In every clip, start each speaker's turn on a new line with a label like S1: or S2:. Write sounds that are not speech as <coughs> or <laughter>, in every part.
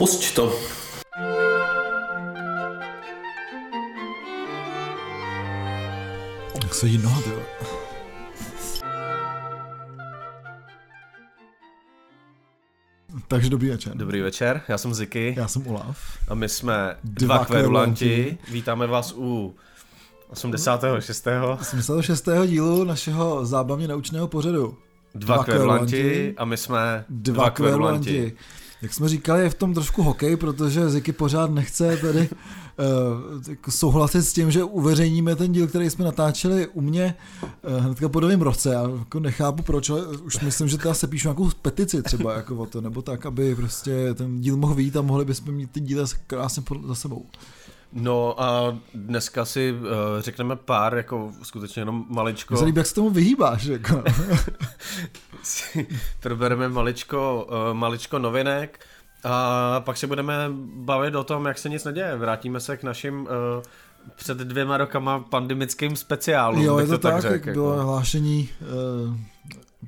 S1: Pusť to.
S2: Jak se jí noha, ty. Takže dobrý večer.
S1: Dobrý večer, já jsem Ziky
S2: Já jsem Olaf.
S1: a my jsme
S2: Dva
S1: dva kverulanti.
S2: kverulanti.
S1: Vítáme vás u 86.
S2: 86. dílu našeho zábavně naučného pořadu.
S1: Dva
S2: Dva
S1: kverulanti
S2: kverulanti.
S1: a my jsme
S2: Dva kverulanti. Jak jsme říkali, je v tom trošku hokej, protože Ziky pořád nechce tady uh, souhlasit s tím, že uveřejníme ten díl, který jsme natáčeli u mě uh, hnedka po novém roce. Já jako nechápu proč, ale už myslím, že teda se píšu nějakou petici třeba jako o to, nebo tak, aby prostě ten díl mohl vyjít a mohli bychom mít ty díly krásně za sebou.
S1: No a dneska si uh, řekneme pár, jako skutečně jenom maličko,
S2: se líbí, jak se tomu vyhýbáš. Jako.
S1: si <laughs> probereme maličko, uh, maličko novinek a pak se budeme bavit o tom, jak se nic neděje. Vrátíme se k našim uh, před dvěma rokama pandemickým speciálům.
S2: jo, je to, tak,
S1: řek,
S2: jak
S1: jako.
S2: bylo hlášení, uh,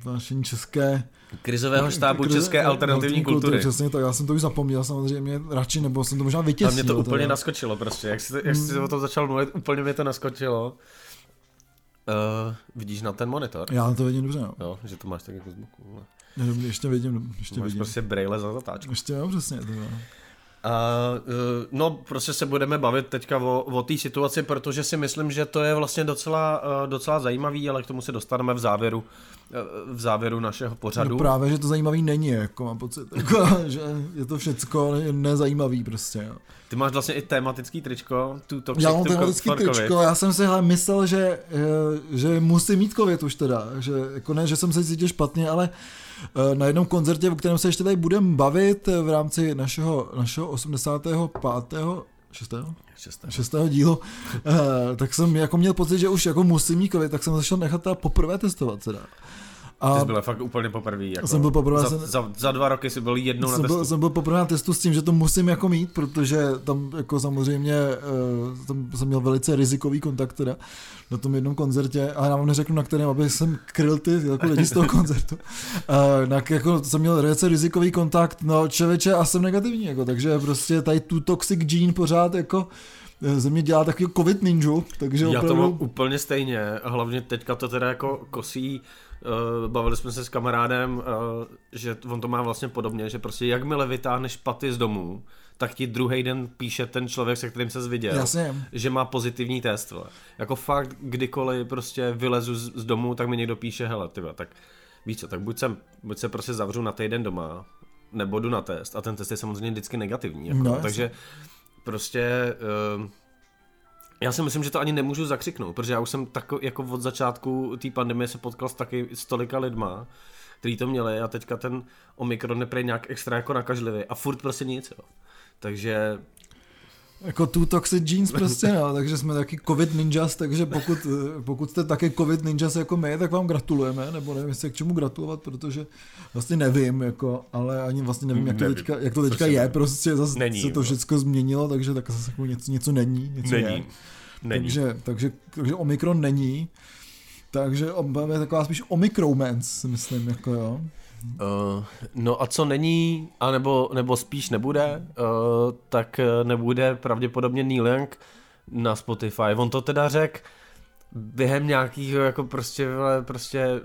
S2: hlášení české
S1: Krizového štábu
S2: krize-
S1: České alternativní kultury.
S2: Přesně tak, já jsem to už zapomněl samozřejmě radši, nebo jsem to možná
S1: A
S2: vytěsnil.
S1: mě to úplně
S2: teda.
S1: naskočilo prostě, jak jsi, jak jsi o tom začal mluvit, úplně mě to naskočilo. Uh, vidíš na ten monitor?
S2: Já to vidím dobře, no.
S1: Jo, že to máš tak jako z boku.
S2: dobrý, ještě vidím, ještě
S1: Máš
S2: vidím.
S1: prostě braille za zatáčku.
S2: Ještě jo, přesně. To jo.
S1: Uh, no, prostě se budeme bavit teďka o, o té situaci, protože si myslím, že to je vlastně docela, uh, docela zajímavý, ale k tomu se dostaneme v závěru, uh, v závěru našeho pořadu.
S2: No právě, že to zajímavý není, jako mám pocit, jako, <laughs> že je to všecko ne- nezajímavý prostě, jo.
S1: Ty máš vlastně i tematický tričko, tu toxic
S2: Já mám
S1: to covid.
S2: tričko, já jsem si hele, myslel, že, že musím mít covid už teda, že jako ne, že jsem se cítil špatně, ale eh, na jednom koncertě, o kterém se ještě tady budeme bavit eh, v rámci našeho, našeho 85. 6.
S1: Šesté.
S2: šestého dílu, eh, tak jsem jako měl pocit, že už jako musím covid, tak jsem zašel nechat teda poprvé testovat teda.
S1: Ty
S2: A
S1: jsi byl fakt úplně poprvé. Jako,
S2: Jsem byl poprvé,
S1: za,
S2: jsem-
S1: za, za, dva roky jsi byl jednou na
S2: jsem
S1: testu.
S2: byl, jsem byl poprvé na testu s tím, že to musím jako mít, protože tam jako samozřejmě uh, tam jsem měl velice rizikový kontakt teda na tom jednom koncertě, a já vám neřeknu na kterém, aby jsem kryl ty jako lidi z toho <laughs> koncertu. Uh, tak jako jsem měl velice rizikový kontakt, no člověče a jsem negativní, jako, takže prostě tady tu toxic gene pořád jako eh, ze mě dělá takový covid ninju, takže
S1: Já to
S2: opravdu...
S1: mám úplně stejně, hlavně teďka to teda jako kosí, bavili jsme se s kamarádem, uh, že on to má vlastně podobně, že prostě jakmile vytáhneš paty z domu, tak ti druhý den píše ten člověk, se kterým se viděl,
S2: Jasně.
S1: že má pozitivní test. Vole. Jako fakt, kdykoliv prostě vylezu z, z domu, tak mi někdo píše, hele, tyba, tak víš co, tak buď, jsem, buď se prostě zavřu na týden doma, nebo jdu na test a ten test je samozřejmě vždycky negativní. Jako,
S2: No,
S1: no, takže prostě uh, já si myslím, že to ani nemůžu zakřiknout, protože já už jsem tak jako od začátku té pandemie se potkal s taky s tolika lidma, který to měli a teďka ten Omikron neprej nějak extra jako nakažlivý a furt prostě nic, jo. Takže
S2: Jako two toxic jeans prostě, no, <laughs> takže jsme taky covid ninjas, takže pokud, pokud jste taky covid ninjas jako my, tak vám gratulujeme, nebo nevím, jestli k čemu gratulovat, protože vlastně nevím, jako, ale ani vlastně nevím, jak to
S1: Nevím.
S2: teďka, jak to teďka
S1: Prostě
S2: je,
S1: nevím.
S2: prostě zase
S1: Není,
S2: se to všechno změnilo, takže tak zase jako něco, něco není, něco je.
S1: není. Není.
S2: Takže, takže, takže Omikron není, takže je taková spíš Omikromance, si myslím, jako jo.
S1: Uh, no a co není, anebo, nebo spíš nebude, uh, tak eh, nebude pravděpodobně Neil Young na Spotify. On to teda řekl během nějakého jako prostě, prostě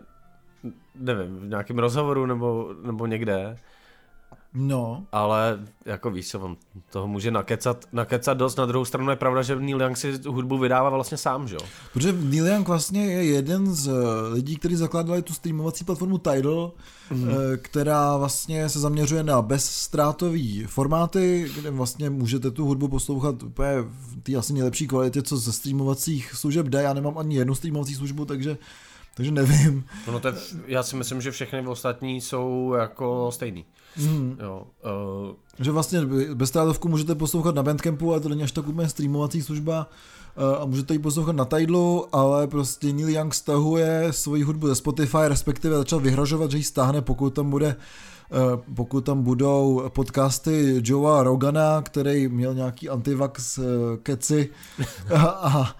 S1: nevím, v nějakém rozhovoru nebo, nebo někde,
S2: No,
S1: ale jako víš co, on toho může nakecat, nakecat dost, na druhou stranu je pravda, že Neil Young si hudbu vydává vlastně sám, že jo?
S2: Protože Neil Young vlastně je jeden z eh, lidí, kteří zakládali tu streamovací platformu Tidal, mm. která vlastně se zaměřuje na bezztrátový formáty, kde vlastně můžete tu hudbu poslouchat úplně v té asi nejlepší kvalitě, co ze streamovacích služeb jde. Já nemám ani jednu streamovací službu, takže takže nevím.
S1: No to je, já si myslím, že všechny ostatní jsou jako stejný.
S2: Mm.
S1: Jo, uh,
S2: Že vlastně bezztrátovku můžete poslouchat na Bandcampu, ale to není až tak úplně streamovací služba eh, a můžete ji poslouchat na Tidlu, ale prostě Neil Young stahuje svoji hudbu ze Spotify, respektive začal vyhrožovat, že ji stáhne, pokud tam bude pokud tam budou podcasty Joea Rogana, který měl nějaký antivax keci <laughs> a, a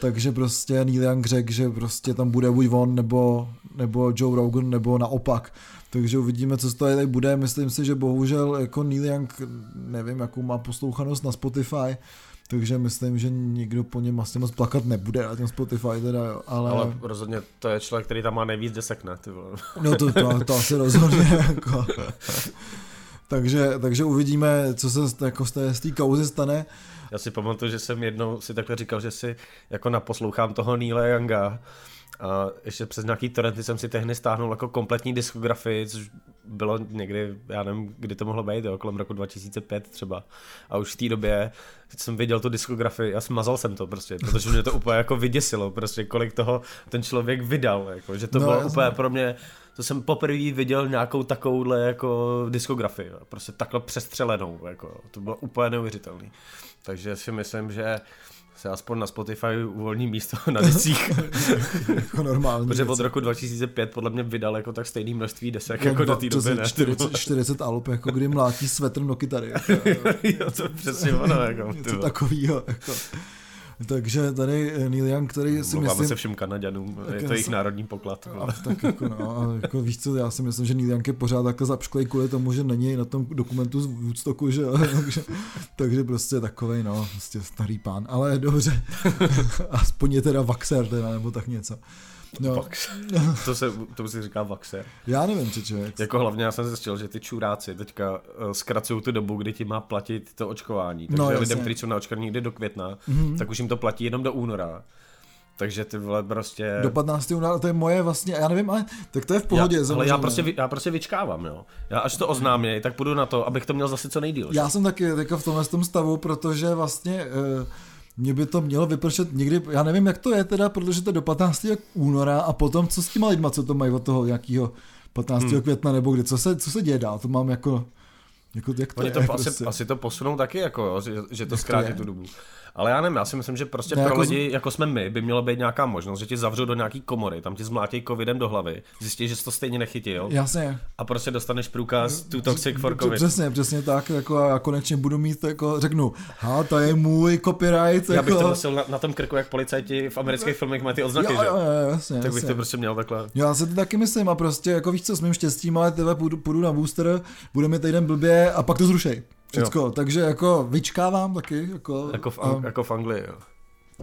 S2: takže prostě Neil Young řekl, že prostě tam bude buď on nebo, nebo Joe Rogan nebo naopak. Takže uvidíme, co z toho tady bude. Myslím si, že bohužel jako Neil Young, nevím, jakou má poslouchanost na Spotify, takže myslím, že nikdo po něm asi moc plakat nebude na tom Spotify teda, jo, ale...
S1: Ale rozhodně to je člověk, který tam má nejvíc desek, ne? Ty vole.
S2: No to, to, to asi rozhodně, <laughs> jako... takže, takže uvidíme, co se jako z té, z té kauzy stane.
S1: Já si pamatuju, že jsem jednou si takhle říkal, že si jako naposlouchám toho Neila Younga a ještě přes nějaký torrenty jsem si tehdy stáhnul jako kompletní diskografii, což bylo někdy, já nevím, kdy to mohlo být, jo, kolem roku 2005 třeba. A už v té době jsem viděl tu diskografii a smazal jsem to prostě, protože mě to úplně jako vyděsilo, prostě kolik toho ten člověk vydal, jako, že to no, bylo jasný. úplně pro mě, to jsem poprvé viděl nějakou takovouhle jako diskografii, prostě takhle přestřelenou, jako, to bylo úplně neuvěřitelný. Takže si myslím, že se aspoň na Spotify uvolní místo na desích. <laughs>
S2: jako normálně.
S1: Protože od roku 2005 podle mě vydal jako tak stejný množství desek jako do té doby, ne?
S2: 40, 40 alb, jako kdy mlátí svetr do kytary. Jako, <laughs>
S1: jo, to přesně ono, jako.
S2: Něco takovýho, jako. Takže tady Neil Young, který si
S1: Mluváme
S2: myslím...
S1: se všem Kanaďanům, je to jejich národní poklad.
S2: A, tak jako, no, a jako víš co, já si myslím, že Neil Young je pořád takhle zapšklej kvůli tomu, že není na tom dokumentu z Woodstocku, že <laughs> takže, takže prostě takovej, no, prostě starý pán, ale dobře, <laughs> aspoň je teda vaxer teda, nebo tak něco.
S1: No. <laughs> Vax. <laughs> to se, to se říká vaxer.
S2: Já nevím, či člověk.
S1: Jako hlavně já jsem zjistil, že ty čuráci teďka uh, zkracují tu dobu, kdy ti má platit to očkování. Takže no, lidem, kteří jsou naočkovaní někdy do května, mm-hmm. tak už jim to platí jenom do února. Takže ty vole prostě...
S2: Do 15. února, to je moje vlastně, já nevím, ale tak to je v pohodě.
S1: Já, ale já prostě, já prostě vyčkávám, jo. Já až to oznámě, tak půjdu na to, abych to měl zase co nejdíl.
S2: Já jsem taky teďka v tomhle tom stavu, protože vlastně... Uh, mě by to mělo vypršet někdy, já nevím, jak to je teda, protože to je do 15. února a potom co s těma lidma, co to mají od toho nějakého 15. Hmm. května nebo kdy, co se, co se děje dál, to mám jako, jako jak to
S1: Oni
S2: je,
S1: to
S2: prostě.
S1: asi, asi, to posunou taky, jako, jo, že, že to zkrátí tu dobu. Ale já nevím, já si myslím, že prostě ne, pro jako lidi, z... jako jsme my, by mělo být nějaká možnost, že ti zavřou do nějaký komory, tam ti zmlátí covidem do hlavy, zjistí, že jsi to stejně nechytil.
S2: Jasně.
S1: A prostě dostaneš průkaz tu toxic for covid.
S2: Přesně, přesně tak, jako a konečně budu mít, jako řeknu, ha, to je můj copyright.
S1: Já bych
S2: jako...
S1: to nosil na, na, tom krku, jak policajti v amerických filmech mají ty odznaky,
S2: jo,
S1: že?
S2: Jo, jo, jasně,
S1: tak bych
S2: jasně.
S1: to prostě měl takhle.
S2: Já se to taky myslím a prostě jako víš co, s mým štěstím, ale tebe půjdu, půjdu na booster, bude mi týden blbě a pak to zrušej. Všecko, takže jako vyčkávám taky. Jako,
S1: jako, v, a, jako v Anglii, jo.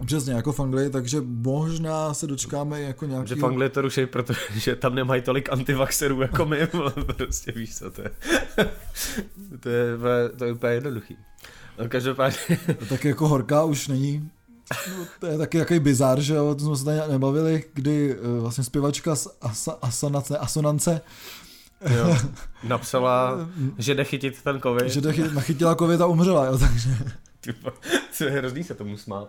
S2: Přesně, jako v Anglii, takže možná se dočkáme jako nějaký...
S1: Že v Anglii to ruší, protože tam nemají tolik antivaxerů jako my, <laughs> prostě víš co, to je, <laughs> to je, to je úplně jednoduchý. No, každopádně...
S2: tak jako horká už není No, to je taky jaký bizar, že jo, to jsme se tady nebavili, kdy uh, vlastně zpěvačka z Asa, Asonance, Asonance
S1: jo, napsala, <laughs> že jde chytit ten covid.
S2: Že jde chytit, nachytila covid a umřela, jo, takže...
S1: to je hrozný se tomu smát.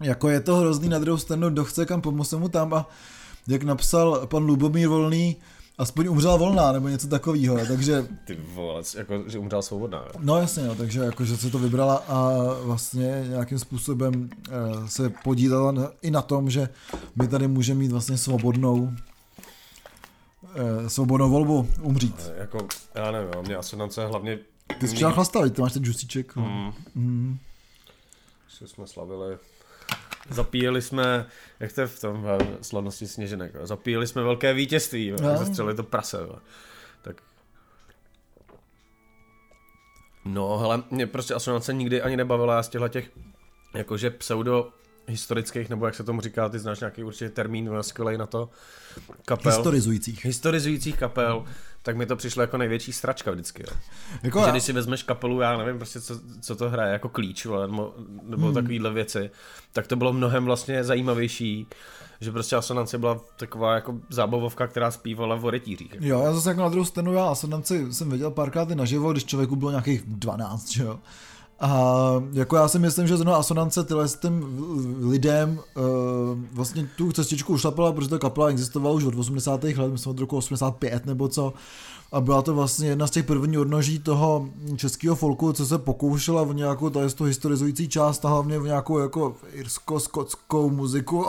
S2: Jako je to hrozný, na druhou stranu, kdo chce kam pomoct mu tam a jak napsal pan Lubomír Volný, aspoň umřela volná, nebo něco takového, takže...
S1: Ty vole, jako, že umřela svobodná. Jo?
S2: No jasně, no, takže jako, že se to vybrala a vlastně nějakým způsobem e, se podílela i na tom, že my tady můžeme mít vlastně svobodnou svobodnou volbu umřít.
S1: Jako, já nevím, mě asonance hlavně...
S2: Ty jsi včera chlastal, ty máš ten džusíček.
S1: Mm. Mm. jsme slavili Zapíjeli jsme, jak to je v tom slavnosti sněženek, zapíjeli jsme velké vítězství, no. zastřelili to prase. Tak No, hele, mě prostě astronace nikdy ani nebavila z těchto těch, jakože pseudo historických, nebo jak se tomu říká, ty znáš nějaký určitě termín skvělej na to, kapel.
S2: Historizujících.
S1: Historizujících kapel, tak mi to přišlo jako největší stračka vždycky. Jo. Jako že já... když si vezmeš kapelu, já nevím prostě, co, co to hraje, jako klíč, nebo, nebo hmm. takovýhle věci, tak to bylo mnohem vlastně zajímavější, že prostě Asonance byla taková jako zábavovka, která zpívala v rytířích. Jako.
S2: Jo, já zase jako na druhou stranu, já Asonance jsem viděl párkrát i naživo, když člověku bylo nějakých 12, že jo. A jako já si myslím, že zrovna Asonance tyhle s tím lidem uh, vlastně tu cestičku ušlapala, protože ta kapela existovala už od 80. let, myslím od roku 85 nebo co. a byla to vlastně jedna z těch prvních odnoží toho českého folku, co se pokoušela v nějakou je to historizující část a hlavně v nějakou jako irsko-skotskou muziku.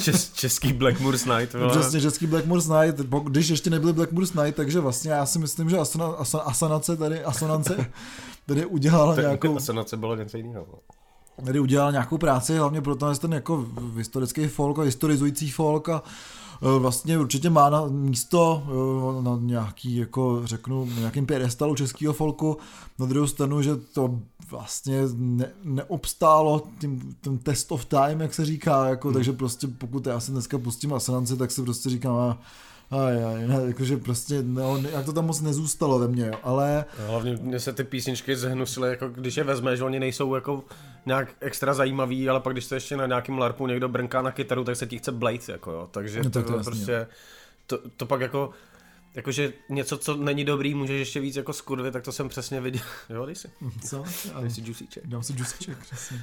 S1: Čes, český Blackmoor's Night.
S2: Vole. Přesně, český Blackmoor's Night, když ještě nebyly Blackmoor's Night, takže vlastně já si myslím, že asanace tady, asonance tady udělala nějakou...
S1: Asanace bylo něco jiného.
S2: Tady udělala nějakou práci, hlavně proto ten jako historický folk a historizující folk a Eh, vlastně určitě má na místo eh, na nějaký, jako řeknu, nějakým pědestalu českého folku. Na druhou stranu, že to vlastně ne, neobstálo tím, ten test of time, jak se říká, jako, hmm. takže prostě pokud já se dneska pustím Asenanci, tak se prostě říkám, a Aj, aj, ne, jakože prostě, no, jak to tam moc nezůstalo ve mně, jo, ale...
S1: Hlavně mě se ty písničky zhnusily, jako když je vezmeš, že oni nejsou jako nějak extra zajímavý, ale pak když se ještě na nějakým larpu někdo brnká na kytaru, tak se ti chce blade, jako jo, takže no, to, to, to prostě, to, to pak jako, jakože něco, co není dobrý, můžeš ještě víc jako skurvit, tak to jsem přesně viděl. <laughs> Jo, dej si.
S2: Co?
S1: Dej si juicíček.
S2: Dám si juicíček, přesně.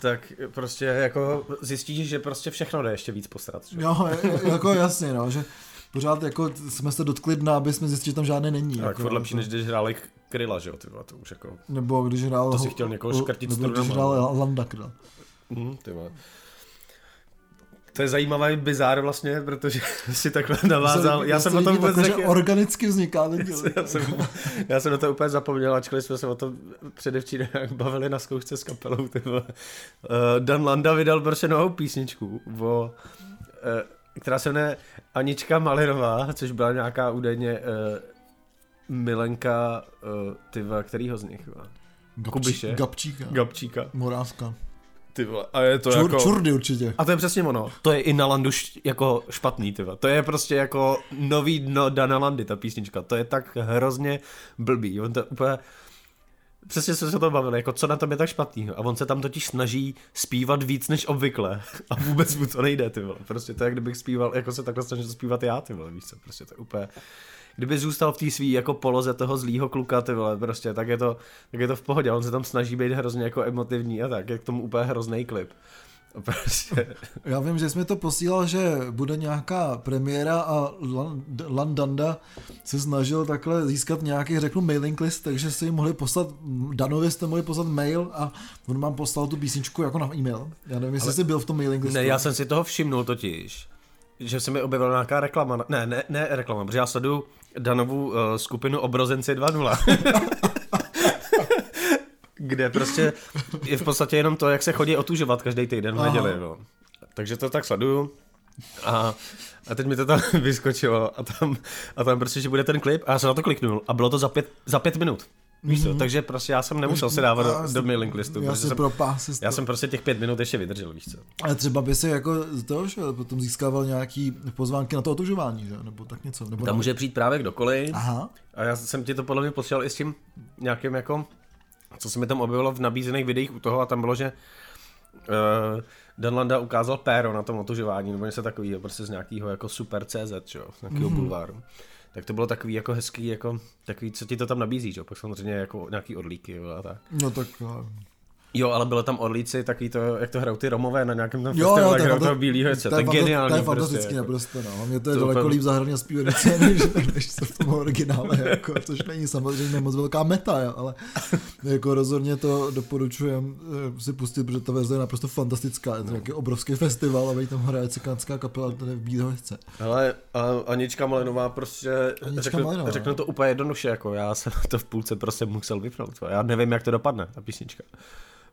S1: Tak prostě jako zjistíš, že prostě všechno jde ještě víc posrat. Že?
S2: Jo, jako jasně, no, že pořád jako jsme se dotkli dna, aby jsme zjistili, že tam žádné není.
S1: Tak jako, lepší, než když hráli Kryla, že jo, ty to už jako...
S2: Nebo když hrál...
S1: To si chtěl někoho škrtit
S2: Nebo když hrál Landa Kryla.
S1: Mm, ty to je zajímavý bizár vlastně, protože <laughs> si takhle navázal. Já jsem o tom vůbec
S2: řekl... organicky vzniká <laughs>
S1: já, jsem, já jsem na to úplně zapomněl, ačkoliv jsme se o tom předevčírem <laughs> bavili na zkoušce s kapelou. Uh, Dan Landa vydal prostě novou písničku, o, uh, která se jmenuje Anička Malinová, což byla nějaká údajně uh, milenka, uh, tyva, kterýho z nich?
S2: Gabčí, Kubiše? Gabčíka.
S1: Gabčíka.
S2: Morávka.
S1: Ty vole, a je to
S2: Čur,
S1: jako...
S2: Čurdy určitě.
S1: A to je přesně ono. To je i na Landu š, jako špatný, ty vole. To je prostě jako nový dno Dana Landy, ta písnička. To je tak hrozně blbý. On to úplně... Přesně jsme se to bavili, jako co na tom je tak špatný. A on se tam totiž snaží zpívat víc než obvykle. A vůbec mu to nejde, ty vole. Prostě to je, kdybych zpíval, jako se takhle snažil zpívat já, ty vole, víš co. Prostě to je úplně kdyby zůstal v té svý jako poloze toho zlýho kluka, ty vole, prostě, tak je to, tak je to v pohodě, on se tam snaží být hrozně jako emotivní a tak, je k tomu úplně hrozný klip. <laughs> Prostě.
S2: Já vím, že jsme to posílal, že bude nějaká premiéra a Landanda se snažil takhle získat nějaký, řeknu, mailing list, takže si mohli poslat, Danovi jste mohli poslat mail a on vám poslal tu písničku jako na e-mail. Já nevím, jestli Ale... jsi byl v tom mailing listu.
S1: Ne, já jsem si toho všimnul totiž, že se mi objevila nějaká reklama, ne, ne, ne reklama, protože já sleduju Danovu uh, skupinu Obrozenci 2.0. <laughs> kde prostě je v podstatě jenom to, jak se chodí otužovat každý týden v neděli. No. Takže to tak sleduju. A, a teď mi to tam <laughs> vyskočilo a tam, a tam prostě, že bude ten klip a já jsem na to kliknul a bylo to za pět, za pět minut. Víš co, mm-hmm. takže prostě já jsem nemusel si dávat do, do mailing listu. Já, jsem, já jsem prostě těch pět minut ještě vydržel, víš co.
S2: Ale třeba by si jako to, že potom získával nějaký pozvánky na to otužování, že? nebo tak něco. Nebo
S1: Tam může přijít právě kdokoliv. Aha. A já jsem ti to podle mě posílal i s tím nějakým jako, co se mi tam objevilo v nabízených videích u toho a tam bylo, že uh, Dan Landa ukázal péro na tom otužování, nebo něco takového, prostě z nějakého jako super CZ, čo, z nějakého mm-hmm. bulváru tak to bylo takový jako hezký, jako takový, co ti to tam nabízí, že? pak samozřejmě jako nějaký odlíky jo, a tak.
S2: No tak
S1: Jo, ale bylo tam orlíci, takový to, jak to hrajou ty Romové na nějakém tam festivalu, jak hrajou toho bílého to, to je geniální.
S2: To je fantastický prostě, naprosto, no. Mě to je to daleko líp zahrně zpívat <laughs> než, než se v tom originále, jako, což není samozřejmě moc velká meta, jo, ale jako rozhodně to doporučujem eh, si pustit, protože ta verze je naprosto fantastická. Je to nějaký obrovský festival a tam hraje cikánská kapela tady v Bílehojce.
S1: Ale Anička Malinová prostě, Anička řeknu, Malinová. řeknu to úplně jednoduše, jako já jsem to v půlce prostě musel vypnout. Já nevím, jak to dopadne, ta písnička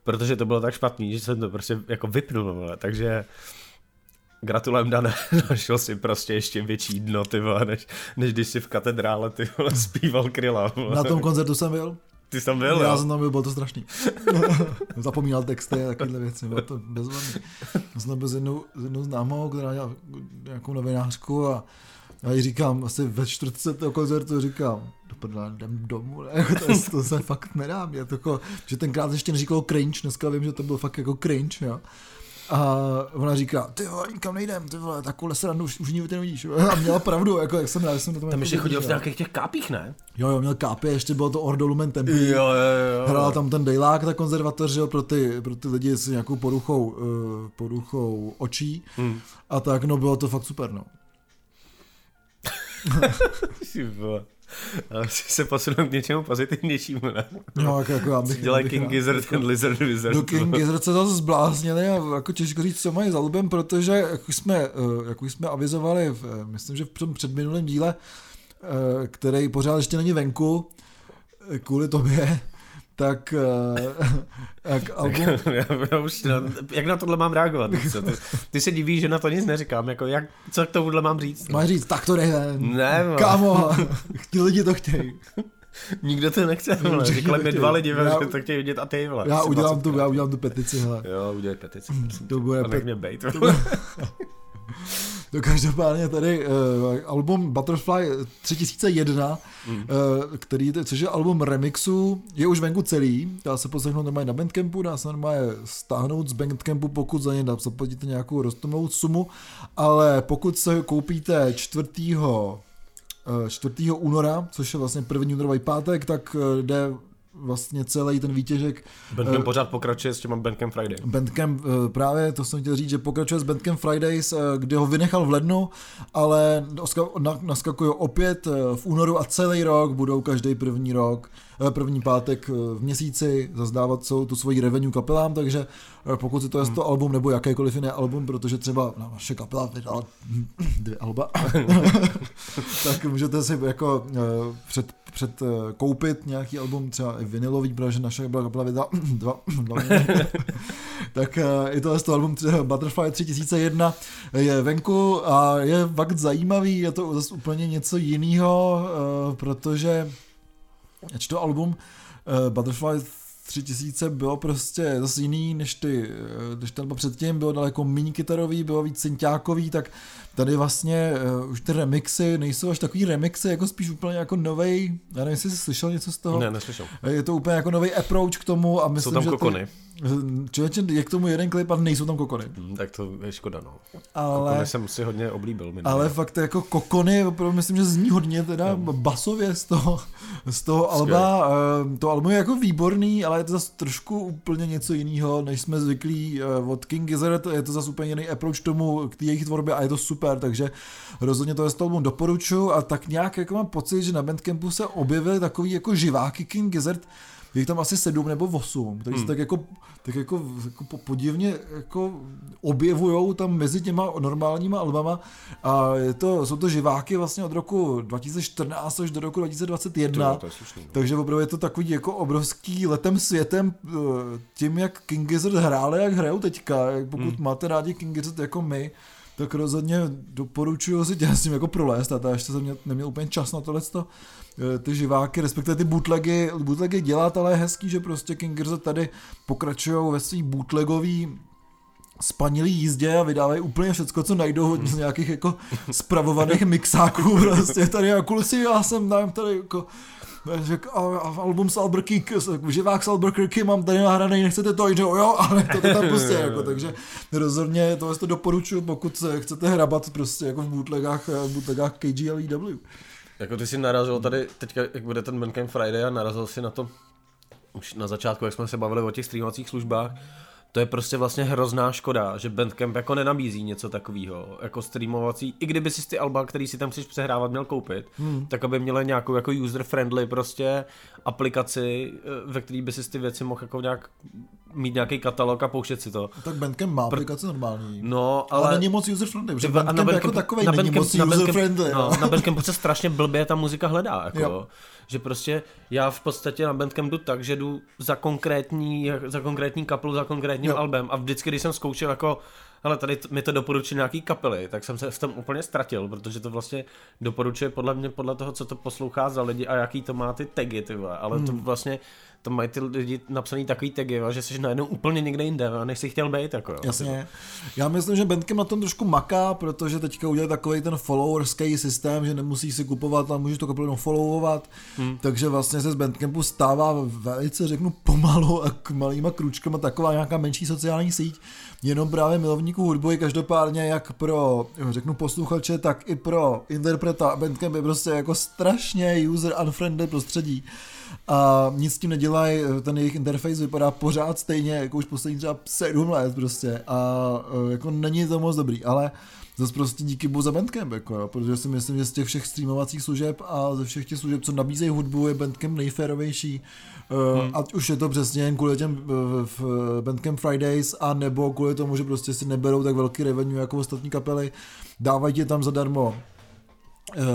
S1: protože to bylo tak špatný, že jsem to prostě jako vypnul, vole. takže gratulujem Dane, <laughs> našel si prostě ještě větší dno, ty vole, než, než když si v katedrále, ty vole, zpíval kryla. Vole.
S2: Na tom koncertu jsem byl.
S1: Ty jsi tam byl,
S2: Já jo? jsem tam byl, bylo to strašný. <laughs> Zapomínal texty a takovéhle věci, bylo to bezvadný. Já jsem byl s jednou, s jednou známou, která dělala nějakou novinářku a já jí říkám, asi ve čtvrtce toho koncertu říkám, do prdele, jdem domů, ne? <laughs> to, to se fakt nedá, mě to jako, že tenkrát ještě neříkalo cringe, dneska vím, že to byl fakt jako cringe, jo. A ona říká, ty vole, nikam nejdem, ty vole, takovou srandu už, už nikdy nevidíš. <laughs> A měla pravdu, jako, jak jsem rád, jsem
S1: na
S2: tom
S1: Tam jako ještě chodil v nějakých těch kápích, ne?
S2: Jo, jo, měl kápy, ještě bylo to Ordo Lumen
S1: Tempi. Jo, jo, jo.
S2: Hrál tam ten Dejlák, ta konzervatoř, jo, pro ty, pro ty lidi s nějakou poruchou, uh, poruchou očí. Hmm. A tak, no bylo to fakt super, no. <laughs>
S1: Ale <laughs> se posunu k něčemu pozitivnějšímu, ne?
S2: No, jako, jako já bych,
S1: Dělají King Gizzard and Lizard Wizard.
S2: No King Gizzard se zase zbláznili a jako těžko říct, co mají za album, protože jak už jsme, eh, jak už jsme avizovali, v, eh, myslím, že v tom předminulém díle, eh, který pořád ještě není venku, kvůli tobě, tak, eh, <laughs> tak album, <laughs>
S1: já, já už na, jak na tohle mám reagovat? Co? Ty, ty se divíš, že na to nic neříkám. Jako jak, co k tomuhle mám říct?
S2: máš říct, tak to jde,
S1: Ne, vole.
S2: kámo, <laughs> ti lidi to chtějí.
S1: Nikdo to nechce.
S2: No,
S1: Vole.
S2: to
S1: mi dva lidi,
S2: Já-
S1: že to chtějí vidět a ty, vole.
S2: Já udělám
S1: 20
S2: tu, já udělám tu petici, hele.
S1: Jo, udělej petici.
S2: To bude
S1: A nech
S2: pet-
S1: mě bejt.
S2: No každopádně tady uh, album Butterfly 3001, mm. uh, který, což je album remixu, je už venku celý, dá se poslechnout normálně na Bandcampu, dá se normálně stáhnout z Bandcampu, pokud za ně zaplatíte nějakou roztomnou sumu, ale pokud se koupíte 4. eh, 4. února, což je vlastně první únorový pátek, tak eh, jde vlastně celý ten výtěžek
S1: Bandcamp
S2: Eh,
S1: pořád pokračuje s těma Bandcamp Friday.
S2: Bandcamp eh, právě, to jsem chtěl říct, že pokračuje s Bandcamp Fridays, eh, kde ho vynechal v lednu, ale na- naskakují opět v únoru a celý rok budou každý první rok, první pátek v měsíci zazdávat celou tu svoji revenue kapelám, takže pokud si to je to album nebo jakékoliv jiné album, protože třeba no, naše kapela vydala <clears throat> dvě alba, <laughs> <laughs> tak můžete si jako před, před koupit nějaký album, třeba vinilový, protože naše kapela vydala <clears throat> dva, <clears throat> dva <laughs> tak eh, je to to album Butterfly 3001 je venku a je fakt zajímavý, je to zase úplně něco jiného, eh, protože ač to album eh, Butterfly 3000 bylo prostě zase jiný než ty, než ten předtím, bylo daleko méně kytarový, bylo víc synťákový, tak tady vlastně uh, už ty remixy nejsou až takový remixy, jako spíš úplně jako novej, já nevím, jestli jsi slyšel něco z toho,
S1: Ne, neslyšel.
S2: je to úplně jako nový approach k tomu a
S1: Jsou
S2: myslím,
S1: tam
S2: že
S1: kokony.
S2: Ty, člověče, je k tomu jeden klip a nejsou tam kokony.
S1: Hm, Tak to je škoda, no.
S2: Ale,
S1: Kokony jsem si hodně oblíbil. minule.
S2: ale fakt jako kokony, opravdu myslím, že zní hodně teda basově z toho, z toho alba. Eh, To album je jako výborný, ale je to zase trošku úplně něco jiného, než jsme zvyklí eh, od King Gizzard. Je to zase úplně jiný approach tomu, k té jejich tvorbě a je to super, takže rozhodně to je to album doporučuji a tak nějak jako mám pocit, že na Bandcampu se objevily takový jako živáky King Gizzard, je jich tam asi sedm nebo osm, takže hmm. tak jako, tak jako, jako po- podivně jako objevujou tam mezi těma normálníma albama a je to, jsou to živáky vlastně od roku 2014 až do roku 2021.
S1: To je slušný. no.
S2: Takže opravdu je to takový jako obrovský letem světem eh, tím, jak King Gizzard hráli, jak hrajou teďka. Pokud hmm. máte rádi King Gizzard jako my, tak rozhodně doporučuji si tě s tím jako prolézt. A to ještě jsem měl, neměl úplně čas na tohle ty živáky, respektive ty bootlegy, bootlegy dělat, ale je hezký, že prostě King Gizzard tady pokračují ve svý bootlegový spanilý jízdě a vydávají úplně všecko, co najdou hodně z nějakých jako spravovaných mixáků, <laughs> prostě tady jako kluci, já jsem tady jako Řek, a, a album Albuquerque, živák mám tady nahraný, nechcete to, jde, jo, ale to, to tam prostě <laughs> jako, takže rozhodně to to doporučuji, pokud se chcete hrabat prostě jako v bootlegách, v bootlegách KGLEW.
S1: Jako ty jsi narazil tady, teďka, jak bude ten Bandcamp Friday a narazil si na to už na začátku, jak jsme se bavili o těch streamovacích službách, to je prostě vlastně hrozná škoda, že Bandcamp jako nenabízí něco takového, jako streamovací, i kdyby si ty alba, který si tam chceš přehrávat, měl koupit, hmm. tak aby měly nějakou jako user-friendly prostě aplikaci, eh, ve který by si ty věci mohl jako nějak mít nějaký katalog a pouštět si to.
S2: Tak Bandcamp má aplikace normální.
S1: No,
S2: ale,
S1: ale...
S2: není moc user-friendly, protože
S1: Třeba- a
S2: Bandcamp, jako takový
S1: na
S2: není
S1: Bandcamp-
S2: moc
S1: na Bandcamp-
S2: user-friendly.
S1: No,
S2: no.
S1: na Bandcampu se strašně blbě ta muzika hledá, jako,
S2: Jo.
S1: že prostě já v podstatě na Bandcamp jdu tak, že jdu za konkrétní, za konkrétní kapelu, za konkrétním
S2: Jo.
S1: albem a vždycky, když jsem zkoušel jako ale tady mi to doporučuje nějaký kapely, tak jsem se v tom úplně ztratil, protože to vlastně doporučuje podle mě podle toho, co to poslouchá za lidi a jaký to má ty tagy, ty vole. ale hmm. to vlastně to mají ty lidi napsaný takový tagy, že jsi najednou úplně někde jinde, než jsi chtěl být. Jako, jo.
S2: Jasně. Já myslím, že Bandcamp na tom trošku maká, protože teďka udělali takový ten followerský systém, že nemusíš si kupovat, ale můžeš to kapelu jenom followovat, hmm. takže vlastně se z Bandcampu stává velice, řeknu, pomalu a k malýma kručkama taková nějaká menší sociální síť, jenom právě milovníků hudby, každopádně jak pro, řeknu, posluchače, tak i pro interpreta. Bandcamp je prostě jako strašně user unfriendly prostředí a nic s tím nedělají, ten jejich interface vypadá pořád stejně, jako už poslední třeba sedm let prostě a e, jako není to moc dobrý, ale zase prostě díky bohu za Bandcamp, jako, jo, protože si myslím, že z těch všech streamovacích služeb a ze všech těch služeb, co nabízejí hudbu, je Bandcamp nejférovější. Uh, hmm. Ať už je to přesně jen kvůli těm uh, v Bandcamp Fridays, a nebo kvůli tomu, že prostě si neberou tak velký revenue jako ostatní kapely, dávají ti tam zadarmo Eh,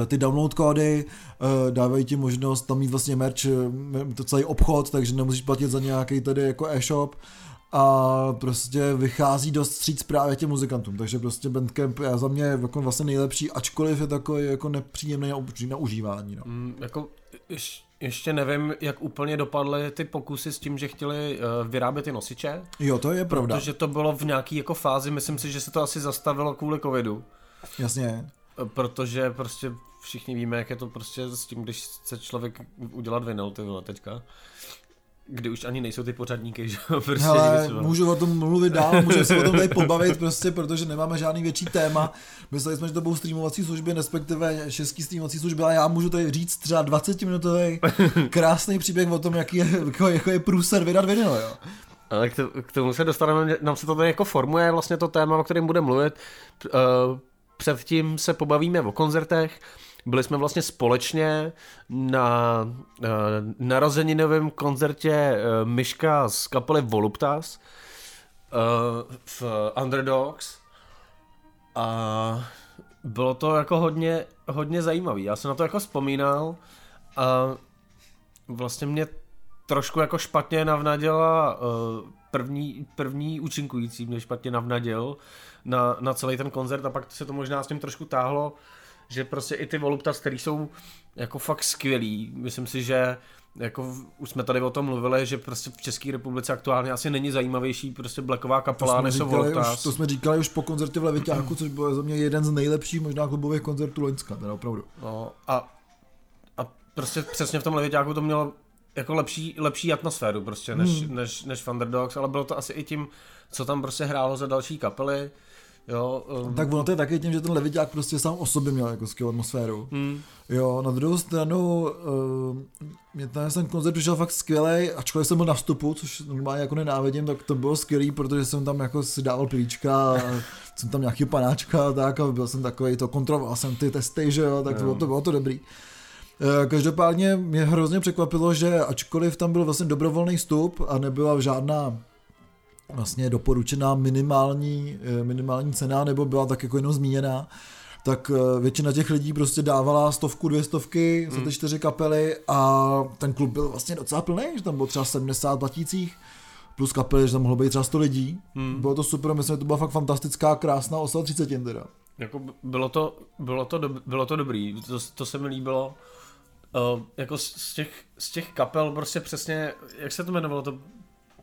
S2: ty download kódy eh, dávají ti možnost tam mít vlastně merch, eh, to celý obchod, takže nemusíš platit za nějaký tady jako e-shop a prostě vychází dost stříc právě těm muzikantům, takže prostě Bandcamp je za mě jako vlastně nejlepší, ačkoliv je takový jako nepříjemný na užívání. No.
S1: Mm, jako ještě nevím, jak úplně dopadly ty pokusy s tím, že chtěli uh, vyrábět ty nosiče.
S2: Jo, to je pravda.
S1: Protože to bylo v nějaký jako fázi, myslím si, že se to asi zastavilo kvůli covidu.
S2: Jasně.
S1: Protože prostě všichni víme, jak je to prostě s tím, když chce člověk udělat vinyl, ty vole, teďka. Kdy už ani nejsou ty pořadníky, <laughs> že prostě
S2: Hele, můžu o tom mluvit dál, můžu se o tom tady pobavit, prostě, protože nemáme žádný větší téma. Mysleli jsme, že to budou streamovací služby, respektive šestý streamovací služby, ale já můžu tady říct třeba 20 minutový krásný příběh o tom, jaký je, jako, jako je průser vydat vinyl, jo.
S1: Ale k tomu se dostaneme, nám se to tady jako formuje vlastně to téma, o kterém budeme mluvit. Uh, předtím se pobavíme o koncertech. Byli jsme vlastně společně na uh, narozeninovém koncertě uh, Myška z kapely Voluptas uh, v Underdogs a bylo to jako hodně, hodně zajímavý. Já jsem na to jako vzpomínal a vlastně mě trošku jako špatně navnadila uh, první, první účinkující mě špatně navnadil na, na celý ten koncert a pak se to možná s tím trošku táhlo, že prostě i ty Voluptas, který jsou jako fakt skvělý, myslím si, že jako už jsme tady o tom mluvili, že prostě v České republice aktuálně asi není zajímavější prostě blacková kapela než jsou
S2: Voluptas. To jsme říkali už po koncertě v Levitáku, což byl za mě jeden z nejlepších možná klubových koncertů Loňska, teda opravdu.
S1: No a, a prostě přesně v tom Levitáku to mělo jako lepší, lepší atmosféru prostě než, hmm. než, než Thunderdogs, ale bylo to asi i tím, co tam prostě hrálo za další kapely. Jo,
S2: um... Tak ono to je taky tím, že ten Leviťák prostě sám o sobě měl jako skvělou atmosféru. Hmm. Jo, na druhou stranu uh, mě ten, ten koncert přišel fakt skvělý, ačkoliv jsem byl na vstupu, což normálně jako nenávidím, tak to bylo skvělý, protože jsem tam jako si dával pilíčka, <laughs> jsem tam nějaký panáčka a tak a byl jsem takový, to kontroloval jsem ty testy, že jo, tak to bylo to, bylo to dobrý. Každopádně mě hrozně překvapilo, že ačkoliv tam byl vlastně dobrovolný vstup a nebyla žádná vlastně doporučená minimální, eh, minimální cena, nebo byla tak jako jenom zmíněná, tak eh, většina těch lidí prostě dávala stovku, dvě stovky za ty hmm. čtyři kapely a ten klub byl vlastně docela plný, že tam bylo třeba 70 platících plus kapely, že tam mohlo být třeba 100 lidí. Hmm. Bylo to super, myslím, že to byla fakt fantastická, krásná oslava 30 teda.
S1: Jako bylo to, bylo to, do, bylo to dobrý, to, to se mi líbilo. Uh, jako z těch, z těch kapel prostě přesně, jak se to jmenovalo, to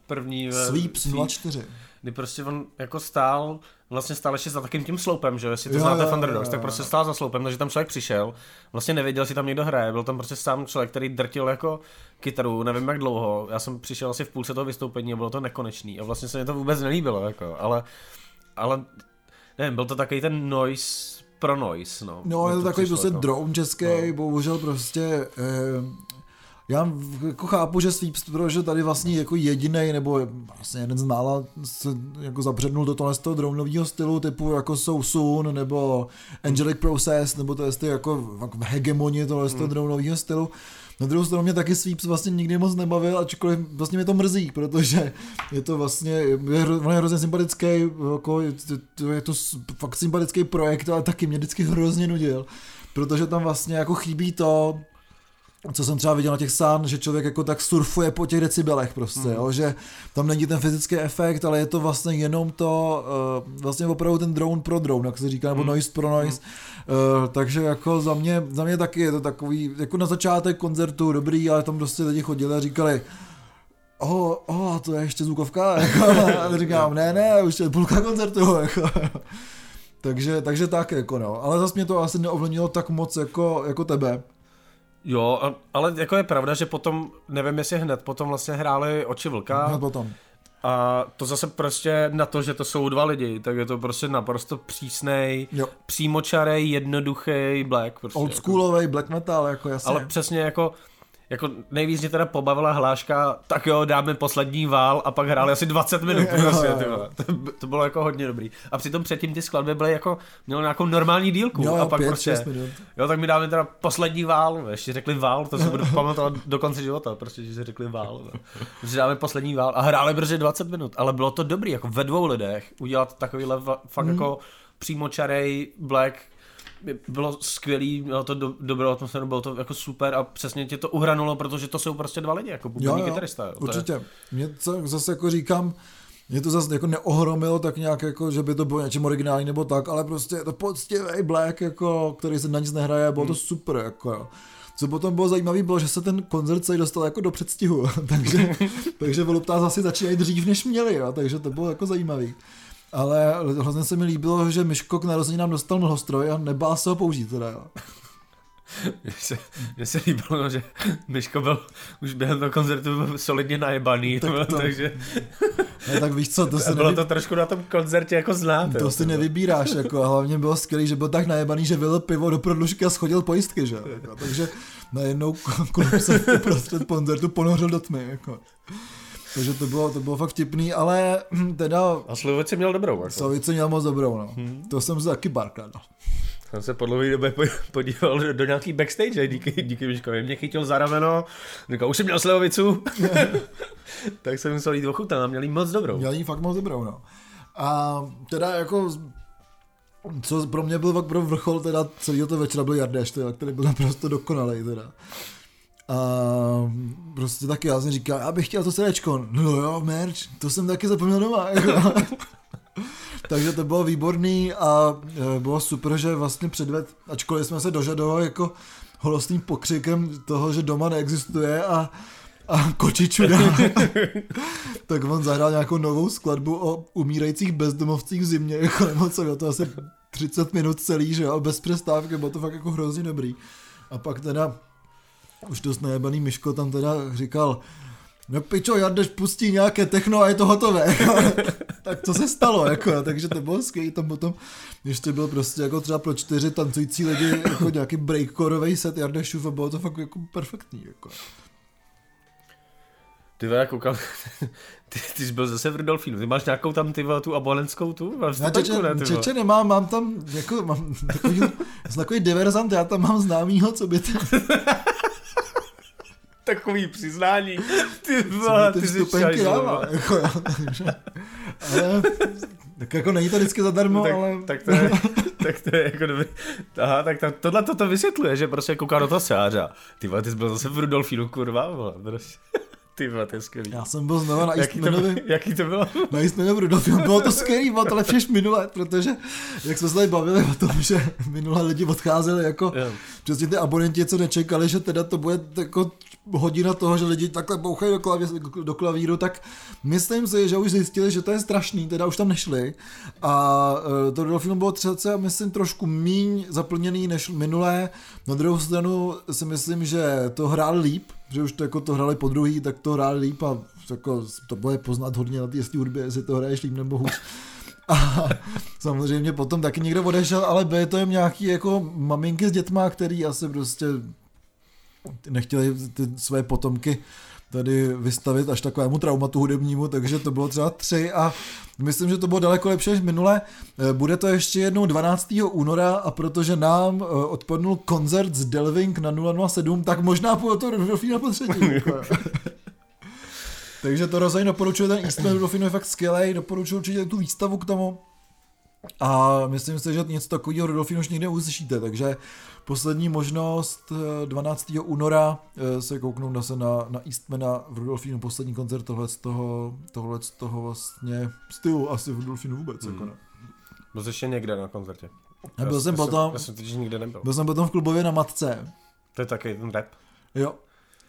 S1: první...
S2: Sweeps 04.
S1: Kdy prostě on jako stál, vlastně stál ještě za takým tím sloupem, že jestli to jo, znáte Thunderdogs, tak prostě stál za sloupem, takže tam člověk přišel, vlastně nevěděl, jestli tam někdo hraje, byl tam prostě sám člověk, který drtil jako kytaru, nevím jak dlouho, já jsem přišel asi v půlce toho vystoupení a bylo to nekonečný a vlastně se mi to vůbec nelíbilo, jako, ale, ale nevím, byl to takový ten noise pro noise, no.
S2: No, je to takový prostě jako. drone český, no. bohužel prostě eh, já jako chápu, že Sweeps, protože tady vlastně jako jediný nebo vlastně jeden z mála se jako zabřednul do tohle z toho dronového stylu typu jako jsou Soon nebo Angelic Process nebo to je jako, jako hegemonie tohle z toho mm. dronového stylu. Na druhou stranu mě taky Sweeps vlastně nikdy moc nebavil, ačkoliv vlastně mě to mrzí, protože je to vlastně, je, je hrozně sympatický, jako, je, to, je to fakt sympatický projekt, ale taky mě vždycky hrozně nudil, protože tam vlastně jako chybí to, co jsem třeba viděl na těch sán, že člověk jako tak surfuje po těch decibelech prostě, mm. jo, že tam není ten fyzický efekt, ale je to vlastně jenom to, uh, vlastně opravdu ten drone pro drone, jak se říká, nebo mm. noise pro noise, mm. uh, takže jako za mě, za mě taky je to takový, jako na začátek koncertu dobrý, ale tam prostě lidi chodili a říkali, oh, oh, to je ještě zvukovka, <laughs> jako, a říkám, ne, ne, už je půlka koncertu, <laughs> jako. takže, takže tak, jako no, ale zase mě to asi neovlivnilo tak moc jako, jako tebe.
S1: Jo, ale jako je pravda, že potom, nevím jestli hned, potom vlastně hráli Oči vlka.
S2: Hned potom.
S1: A to zase prostě na to, že to jsou dva lidi, tak je to prostě naprosto přísnej, jo. přímočarej, jednoduchý black. Prostě
S2: Oldschoolový jako. black metal, jako jasně.
S1: Ale přesně jako, jako nejvíc mě teda pobavila hláška, tak jo, dáme poslední vál a pak hráli asi 20 minut. Prostě, ty vole. to, to, bylo jako hodně dobrý. A přitom předtím ty skladby byly jako, mělo nějakou normální dílku.
S2: Jo,
S1: a pak
S2: 5,
S1: prostě,
S2: minut.
S1: jo, tak mi dáme teda poslední vál, ještě řekli vál, to si budu pamatovat do konce života, prostě, že si řekli vál. No. Že dáme poslední vál a hráli brzy 20 minut, ale bylo to dobrý, jako ve dvou lidech udělat takovýhle fakt mm. jako přímočarej Black bylo skvělý, mělo to do, dobrou atmosféru, bylo to jako super a přesně tě to uhranulo, protože to jsou prostě dva lidi, jako bubeník kytarista. Jo.
S2: Určitě. Je... Mě to zase jako říkám, mě to zase jako neohromilo tak nějak, jako, že by to bylo něčím originální nebo tak, ale prostě je to poctivý Black, jako, který se na nic nehraje, bylo hmm. to super. Jako, Co potom bylo zajímavé, bylo, že se ten koncert se dostal jako do předstihu, <laughs> takže, takže voluptá zase začínají dřív, než měli, jo, takže to bylo jako zajímavý ale hrozně se mi líbilo, že Myško k nám dostal mlhostroj a nebál se ho použít teda, jo. <laughs>
S1: Mně se, se líbilo, že Myško byl už během toho koncertu solidně najebaný, tak to, takže... <laughs>
S2: Ne, tak víš co, to <laughs>
S1: se Bylo nevy... to trošku na tom koncertě jako znát.
S2: To si nevybíráš, jako, a hlavně bylo skvělé, že byl tak najebaný, že vylil pivo do prodlužky a schodil pojistky, že jako, takže najednou se uprostřed koncertu ponořil do tmy, jako. Takže to bylo, to bylo fakt vtipný, ale hm, teda...
S1: A Slovice měl dobrou. Jako.
S2: Slovice měl moc dobrou, no. Hmm. To jsem se taky barkal, no.
S1: Jsem se po dlouhé době podíval do, do nějaký backstage, díky, díky Miškovi. Mě chytil za rameno, říkal, už jsem měl slivovicu. <laughs> tak jsem musel jít ochutnat a měl jí moc dobrou.
S2: Měl jí fakt moc dobrou, no. A teda jako co pro mě byl fakt pro vrchol teda celého toho večera byl Jardeš, teda, který byl naprosto dokonalý teda. A prostě taky já jsem říkal, já bych chtěl to srdečko. No jo, merch, to jsem taky zapomněl doma. <laughs> Takže to bylo výborný a e, bylo super, že vlastně předved, ačkoliv jsme se dožadovali jako holostným pokřikem toho, že doma neexistuje a, a kočiču <laughs> tak on zahrál nějakou novou skladbu o umírajících bezdomovcích v zimě, jako nebo co, to asi 30 minut celý, že jo, bez přestávky, bylo to fakt jako hrozně dobrý. A pak teda už dost najebaný Myško tam teda říkal, no pičo, Jardeš pustí nějaké techno a je to hotové. <laughs> tak to se stalo, jako, takže to bylo skvělé. Tam potom ještě byl prostě jako třeba pro čtyři tancující lidi jako nějaký breakcoreový set Jardešův a bylo to fakt jako perfektní. Jako.
S1: Ty já koukám, <laughs> ty, ty jsi byl zase v Rudolfínu, ty máš nějakou tam ty tu abonentskou tu?
S2: Já čeče, ne, čeče nemám, mám tam jako, mám takový, takový diverzant, já tam mám známýho, co by ten <laughs>
S1: takový přiznání. <laughs> Ty vole, ty, ty jsi dává,
S2: jako, ale, tak jako není to vždycky zadarmo,
S1: tak,
S2: ale...
S1: Tak to, je, <laughs> tak to je jako dobrý. Aha, tak to, tohle toto vysvětluje, že prostě kouká do toho seáře. Ty vole, ty jsi byl zase v Rudolfínu, kurva, vole, prostě. <laughs> Ty vole, to je skvělý.
S2: Já jsem byl znovu na
S1: Eastmanovi. Jaký to bylo?
S2: Na Eastmanovi v Rudolfínu. Bylo to skvělý, bylo to lepší než minule, protože jak jsme se tady bavili o tom, že minule lidi odcházeli jako yeah. přesně ty abonenti, co nečekali, že teda to bude jako hodina toho, že lidi takhle bouchají do, klavě, do klavíru, tak myslím si, že už zjistili, že to je strašný, teda už tam nešli. A e, to do filmu bylo třeba, myslím, trošku míň zaplněný než minulé. Na druhou stranu si myslím, že to hráli líp, že už to jako to hráli po druhý, tak to hráli líp a jako to bude poznat hodně na té hudbě, jestli to hraješ líp nebo hůř. A samozřejmě potom taky někdo odešel, ale byly to jim nějaký jako maminky s dětma, který asi prostě nechtěli ty své potomky tady vystavit až takovému traumatu hudebnímu, takže to bylo třeba tři a myslím, že to bylo daleko lepší než minule. Eh, bude to ještě jednou 12. února a protože nám eh, odpadnul koncert z Delving na 007, tak možná půjde to Rudolfína po třetí. Jako. <laughs> takže to rozhodně doporučuji, ten Eastman Rudolfín je fakt skvělý, doporučuji určitě tu výstavu k tomu. A myslím si, že něco takového Rudolfín už někde uslyšíte, takže poslední možnost 12. Eh, února eh, se kouknout na se na, na Eastmana v Rudolfínu, poslední koncert tohle z toho, tohle z toho vlastně stylu asi v Rudolfínu vůbec. Hmm. Jako ne.
S1: Byl jsi ještě někde na koncertě?
S2: Já byl já jsem potom,
S1: já jsem nikde nebyl.
S2: Byl jsem potom v klubově na Matce.
S1: To je taky ten rap.
S2: Jo,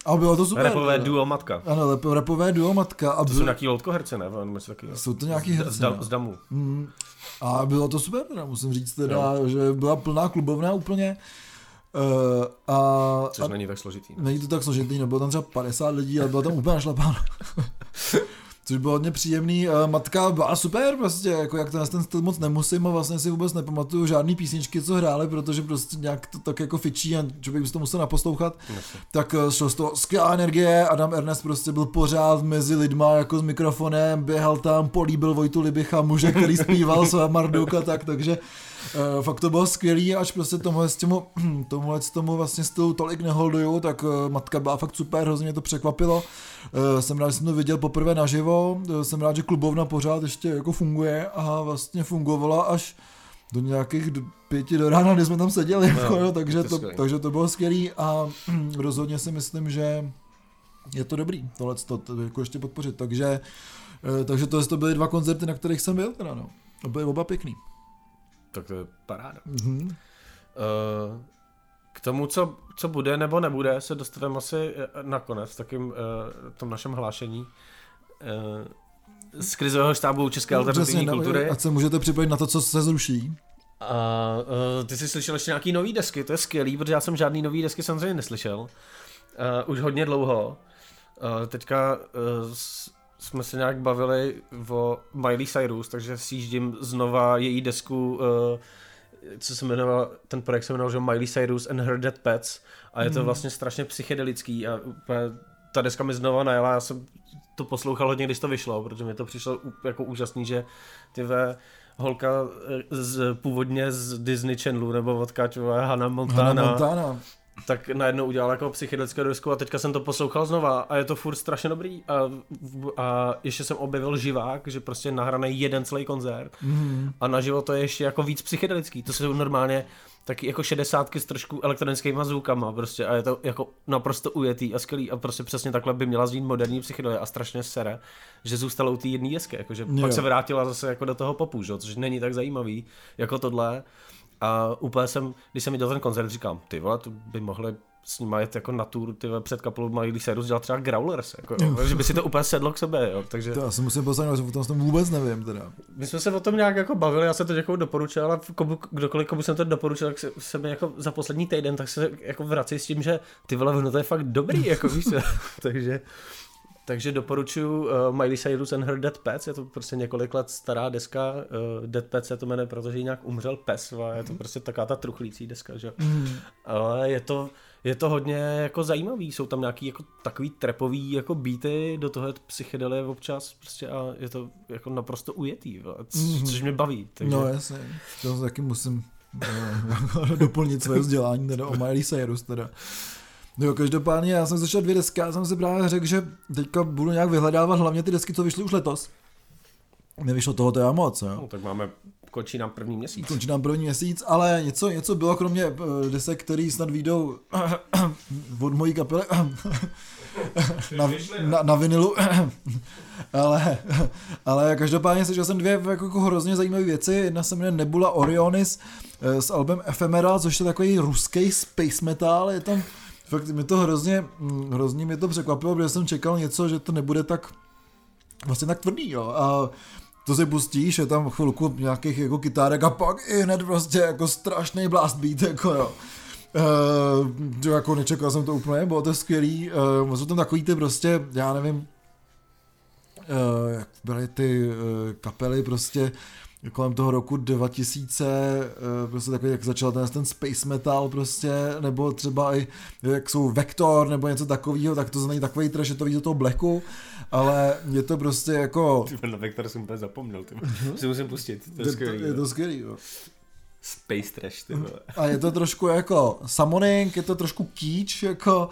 S2: a bylo to super.
S1: Rapové duo matka.
S2: Ano, rapové duo matka. A
S1: to jsou nějaký loutkoherce, ne? Taky,
S2: jsou to nějaký herce.
S1: Z, z, z damu.
S2: Mm. A bylo to super, teda, musím říct teda, jo. že byla plná klubovna úplně. Uh, a,
S1: Což a není tak složitý.
S2: Není to tak složitý, nebylo tam třeba 50 lidí, ale bylo tam úplně našlapáno. <laughs> což bylo hodně příjemný. Uh, matka byla super, prostě, jako jak ten, ten styl moc nemusím a vlastně si vůbec nepamatuju žádný písničky, co hráli, protože prostě nějak to tak jako fičí a člověk by si to musel naposlouchat. Jasně. Tak uh, šlo z toho skvělá energie, Adam Ernest prostě byl pořád mezi lidma jako s mikrofonem, běhal tam, políbil Vojtu Libicha, muže, který zpíval své Marduka, tak, takže Uh, fakt to bylo skvělý, až prostě tomuhle s tomu, <clears throat> tomuhle s tomu vlastně stylu tolik neholduju, tak uh, matka byla fakt super, hrozně mě to překvapilo. Uh, jsem rád, že jsem to viděl poprvé naživo, uh, jsem rád, že klubovna pořád ještě jako funguje a vlastně fungovala až do nějakých pěti do rána, kdy jsme tam seděli, no, jako, jo, takže, to, takže to bylo skvělý a <clears throat> rozhodně si myslím, že je to dobrý tohle to, to jako ještě podpořit, takže, takže to, to byly dva koncerty, na kterých jsem byl, teda no. Byly oba pěkný.
S1: Tak to je paráda. Mm-hmm. Uh, k tomu, co, co bude nebo nebude, se dostaneme asi eh, nakonec v takým uh, tom našem hlášení. Uh, z krizového štábu České no, alternativní no, kultury.
S2: A se můžete připojit na to, co se zruší.
S1: A uh, ty jsi slyšel ještě nějaký nový desky, to je skvělý, protože já jsem žádný nový desky samozřejmě neslyšel. Uh, už hodně dlouho. Uh, teďka uh, jsme se nějak bavili o Miley Cyrus, takže sjíždím znova její desku, uh, co se jmenoval, ten projekt se jmenoval, že Miley Cyrus and Her Dead Pets. A je to mm. vlastně strašně psychedelický a úplně ta deska mi znova najela, já jsem to poslouchal hodně, když to vyšlo, protože mi to přišlo jako úžasný, že ty ve holka eh, z, původně z Disney Channelu nebo od Hannah Montana, Hannah Montana tak najednou udělal jako psychedelickou desku a teďka jsem to poslouchal znova a je to furt strašně dobrý. A, a ještě jsem objevil živák, že prostě nahraný jeden celý koncert. Mm. a naživo to je ještě jako víc psychedelický, to jsou normálně taky jako šedesátky s trošku elektronickými zvukama prostě a je to jako naprosto ujetý a skvělý. A prostě přesně takhle by měla znít moderní psychedelie a strašně sere, že zůstalo u té jedné desky, jakože pak se vrátila zase jako do toho popu, že? což není tak zajímavý jako tohle a úplně jsem, když jsem viděl ten koncert, říkám, ty vole, to by mohli s ním jet jako na tour, ty před kapelou Miley Cyrus dělat třeba Growlers, jako, jo, že by si to úplně sedlo k sobě, jo, takže...
S2: To já si musím poznat, že o tom vůbec nevím, teda.
S1: My jsme se o tom nějak jako bavili, já jsem to jako doporučil, ale komu, kdokoliv, komu jsem to doporučil, tak se, se mi jako za poslední týden, tak se jako vrací s tím, že ty vole, no to je fakt dobrý, jako víš <laughs> takže... Takže doporučuji uh, Miley Cyrus and Her Dead Pets, je to prostě několik let stará deska, uh, Dead Pets se to jmenuje, protože jí nějak umřel pes, a je to prostě taková ta truchlící deska, že? Mm. Ale je to, je to hodně jako zajímavý, jsou tam nějaký jako takový trepový jako beaty, do toho je psychedelie občas prostě a je to jako naprosto ujetý, mm. což mě baví.
S2: Takže... No jasně, to taky musím uh, <laughs> doplnit své vzdělání teda o Miley Cyrus teda. No jo, každopádně já jsem začal dvě desky a jsem si právě řekl, že teďka budu nějak vyhledávat hlavně ty desky, co vyšly už letos. Nevyšlo toho teda moc, jo.
S1: No, tak máme končí nám první měsíc.
S2: Končí nám první měsíc, ale něco, něco bylo kromě eh, desek, který snad výjdou <coughs> od mojí kapely <coughs> na, na, na vinilu. <coughs> ale, ale každopádně slyšel jsem dvě jako, jako hrozně zajímavé věci. Jedna se jmenuje Nebula Orionis eh, s albem Ephemeral, což je takový ruský space metal. Je tam fakt mi to hrozně, mm, hrozně mě to překvapilo, protože jsem čekal něco, že to nebude tak vlastně tak tvrdý, jo. A to si pustíš, je tam chvilku nějakých jako kytárek a pak i hned prostě jako strašný blast beat, jako jo. Uh, jako nečekal jsem to úplně, bylo to skvělý, uh, jsou tam takový ty prostě, já nevím, uh, jak byly ty uh, kapely prostě, kolem toho roku 2000, eh, prostě takový, jak začal ten, ten space metal prostě, nebo třeba i jak jsou Vector nebo něco takového, tak to znají takový trash, je to víc do toho blacku, ale je to prostě jako...
S1: Na Vector jsem úplně zapomněl, ty. Uh-huh. si musím pustit, to je, je skvělý.
S2: To, je to skvělý, jo.
S1: Space trash, ty vole.
S2: A je to trošku jako summoning, je to trošku kýč, jako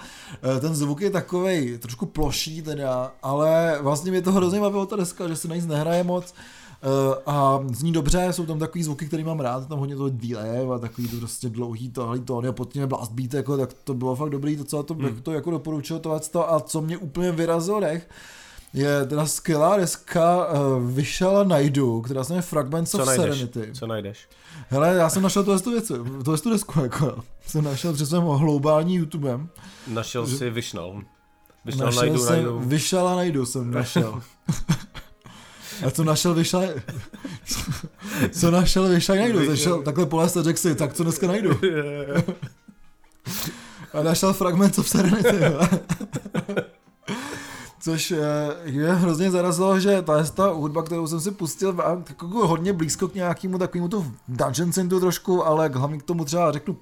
S2: eh, ten zvuk je takovej trošku ploší teda, ale vlastně mě to hrozně bavilo ta deska, že se na nic nehraje moc, a zní dobře, jsou tam takový zvuky, který mám rád, tam hodně toho delay a takový to prostě dlouhý tohle tóny a pod tím blast beat, jako, tak to bylo fakt dobrý, to co to, hmm. to jako doporučil to a co mě úplně vyrazilo dech, je teda skvělá deska uh, Vyšala najdu, která se jmenuje Fragments co of najdeš? Serenity.
S1: Co najdeš?
S2: Hele, já jsem našel tohle tu věci, tohle tu desku, jako, jsem našel přes svým hloubání YouTubem.
S1: Našel že, si Vyšnal.
S2: Vyšnal našel najdu, jsem, najdu. Vyšala najdu jsem našel. <laughs> A co našel vyšla... co našel vyšla najdu. Zašel takhle po lese řekl si, tak co dneska najdu. A našel fragment of Serenity. Což eh, je hrozně zarazilo, že ta ta hudba, kterou jsem si pustil, hodně blízko k nějakému takovému tu dungeon syntu trošku, ale hlavně k tomu třeba řeknu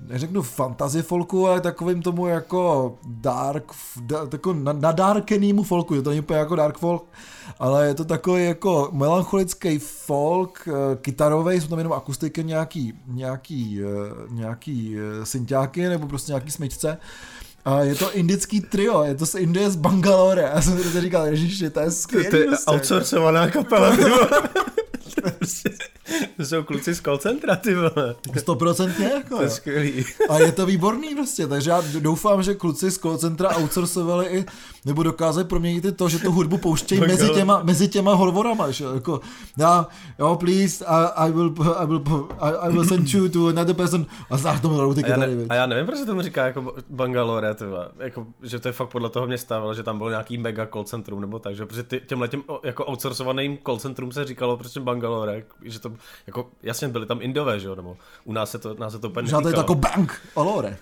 S2: neřeknu fantasy folku, ale takovým tomu jako dark, da, jako nadarkenému folku, je to není úplně jako dark folk, ale je to takový jako melancholický folk, eh, kytarový, jsou tam jenom akustiky nějaký, nějaký, eh, nějaký synťáky nebo prostě nějaký smyčce a je to indický trio, je to z Indie z Bangalore. Já jsem si říkal, ježiši, to je skvělý.
S1: To je prostě. outsourcovaná kapela. <laughs> To jsou kluci z call centra, ty vole.
S2: Stoprocentně jako.
S1: To je skvělý.
S2: A je to výborný prostě, takže já doufám, že kluci z call centra outsourcovali i, nebo dokázali proměnit i to, že tu hudbu pouštějí mezi těma, mezi těma horvorama, že jako, já, jo, please, I, I, will, I, will, I, I will send you to another person, a znáš tomu ty
S1: a, ne, a já nevím, proč se tomu říká jako Bangalore, tyva. jako, že to je fakt podle toho města, že tam bylo nějaký mega call centrum, nebo tak, že protože těmhle těm jako outsourcovaným call centrum se říkalo prostě Bangalore, že to jako, jasně byli tam Indové, že jo, nebo u nás se to, nás se to úplně
S2: je jako bank alore.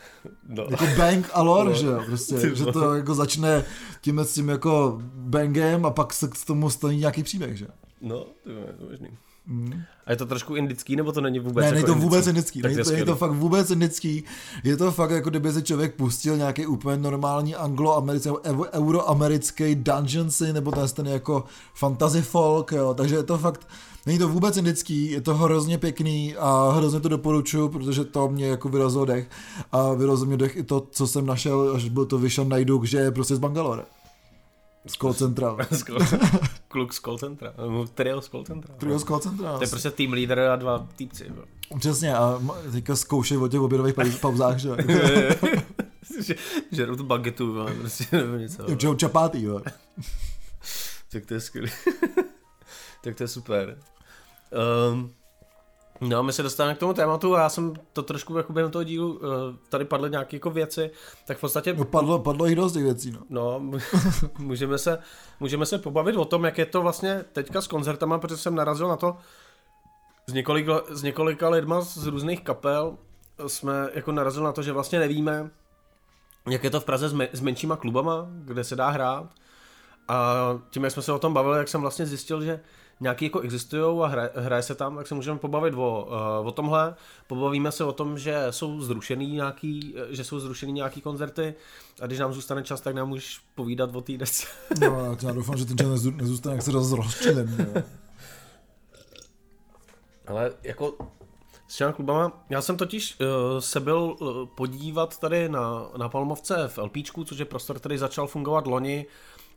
S2: No. Jako bank alore, no. že jo, prostě, že to jako začne tím s tím jako bangem a pak se k tomu staví nějaký příběh, že
S1: No, to je to možný. Mm. A je to trošku indický, nebo to není vůbec
S2: Ne,
S1: není
S2: jako to vůbec indický, není to, je to fakt vůbec indický. Je to fakt jako kdyby se člověk pustil nějaký úplně normální angloamerický, euroamerický dungeon nebo ten, ten jako fantasy folk, jo. takže je to fakt Není to vůbec indický, je to hrozně pěkný a hrozně to doporučuju, protože to mě jako vyrazilo dech. A vyrazilo mě dech i to, co jsem našel, až byl to Vision Najduk, že je prostě z Bangalore. Z call centra. <laughs>
S1: Kluk z call centra. Trio z call centra.
S2: Trio z call centra.
S1: To je prostě tým leader a dva týpci.
S2: Přesně a teďka zkoušej o těch obědových <laughs> pauzách, že?
S1: že žerou tu bagetu, prostě nebo něco.
S2: Jo, čapátý, jo.
S1: tak to je skvělé. <laughs> tak to je super. Um, No, my se dostáváme k tomu tématu a já jsem to trošku jako během toho dílu, uh, tady padly nějaké jako věci, tak v podstatě...
S2: No, padlo, padlo i dost těch věcí, no.
S1: No, <laughs> můžeme se, můžeme se pobavit o tom, jak je to vlastně teďka s koncertama, protože jsem narazil na to s několika, s několika lidma z různých kapel, jsme jako narazili na to, že vlastně nevíme, jak je to v Praze s, me, s menšíma klubama, kde se dá hrát. A tím, jak jsme se o tom bavili, jak jsem vlastně zjistil, že nějaký jako existují a hraje, hraje se tam, tak se můžeme pobavit o, uh, o tomhle. Pobavíme se o tom, že jsou zrušený nějaký, že jsou zrušený nějaký koncerty a když nám zůstane čas, tak nám můžeš povídat o té desce. <laughs>
S2: no, já doufám, že ten čas nezůstane, jak se rozčilím.
S1: Ale jako s těma klubama, já jsem totiž uh, se byl uh, podívat tady na, na Palmovce v LPčku, což je prostor, který začal fungovat loni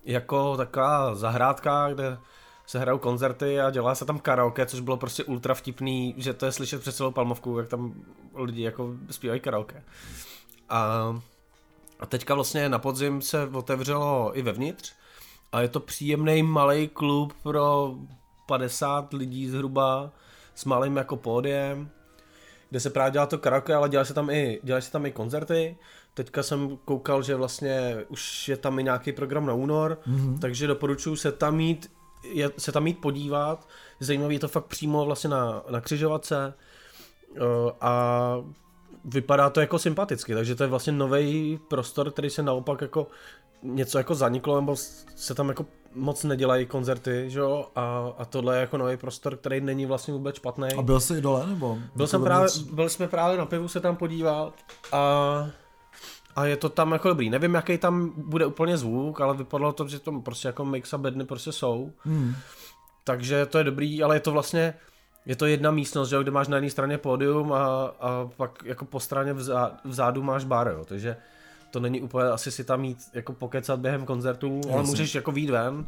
S1: jako taková zahrádka, kde se hrajou koncerty a dělá se tam karaoke, což bylo prostě ultra vtipný, že to je slyšet přes celou Palmovku, jak tam lidi jako zpívají karaoke. A, a teďka vlastně na podzim se otevřelo i vevnitř a je to příjemný malý klub pro 50 lidí zhruba s malým jako pódiem, kde se právě dělá to karaoke, ale dělají se tam i, dělají se tam i koncerty. Teďka jsem koukal, že vlastně už je tam i nějaký program na únor, mm-hmm. takže doporučuji se tam mít je, se tam jít podívat. Zajímavý je to fakt přímo vlastně na, na křižovatce uh, a vypadá to jako sympaticky, takže to je vlastně nový prostor, který se naopak jako něco jako zaniklo, nebo se tam jako moc nedělají koncerty, že jo, a, a tohle je jako nový prostor, který není vlastně vůbec špatný.
S2: A byl jsi dole, nebo?
S1: Byl jsem právě, byl jsme právě na pivu se tam podívat a a je to tam jako dobrý. Nevím, jaký tam bude úplně zvuk, ale vypadalo to, že to prostě jako mix a bedny prostě jsou. Hmm. Takže to je dobrý, ale je to vlastně, je to jedna místnost, že, kde máš na jedné straně pódium a, a pak jako po straně vzá, vzadu máš bar, jo. takže to není úplně asi si tam mít jako pokecat během koncertu, ale můžeš jako výjít ven.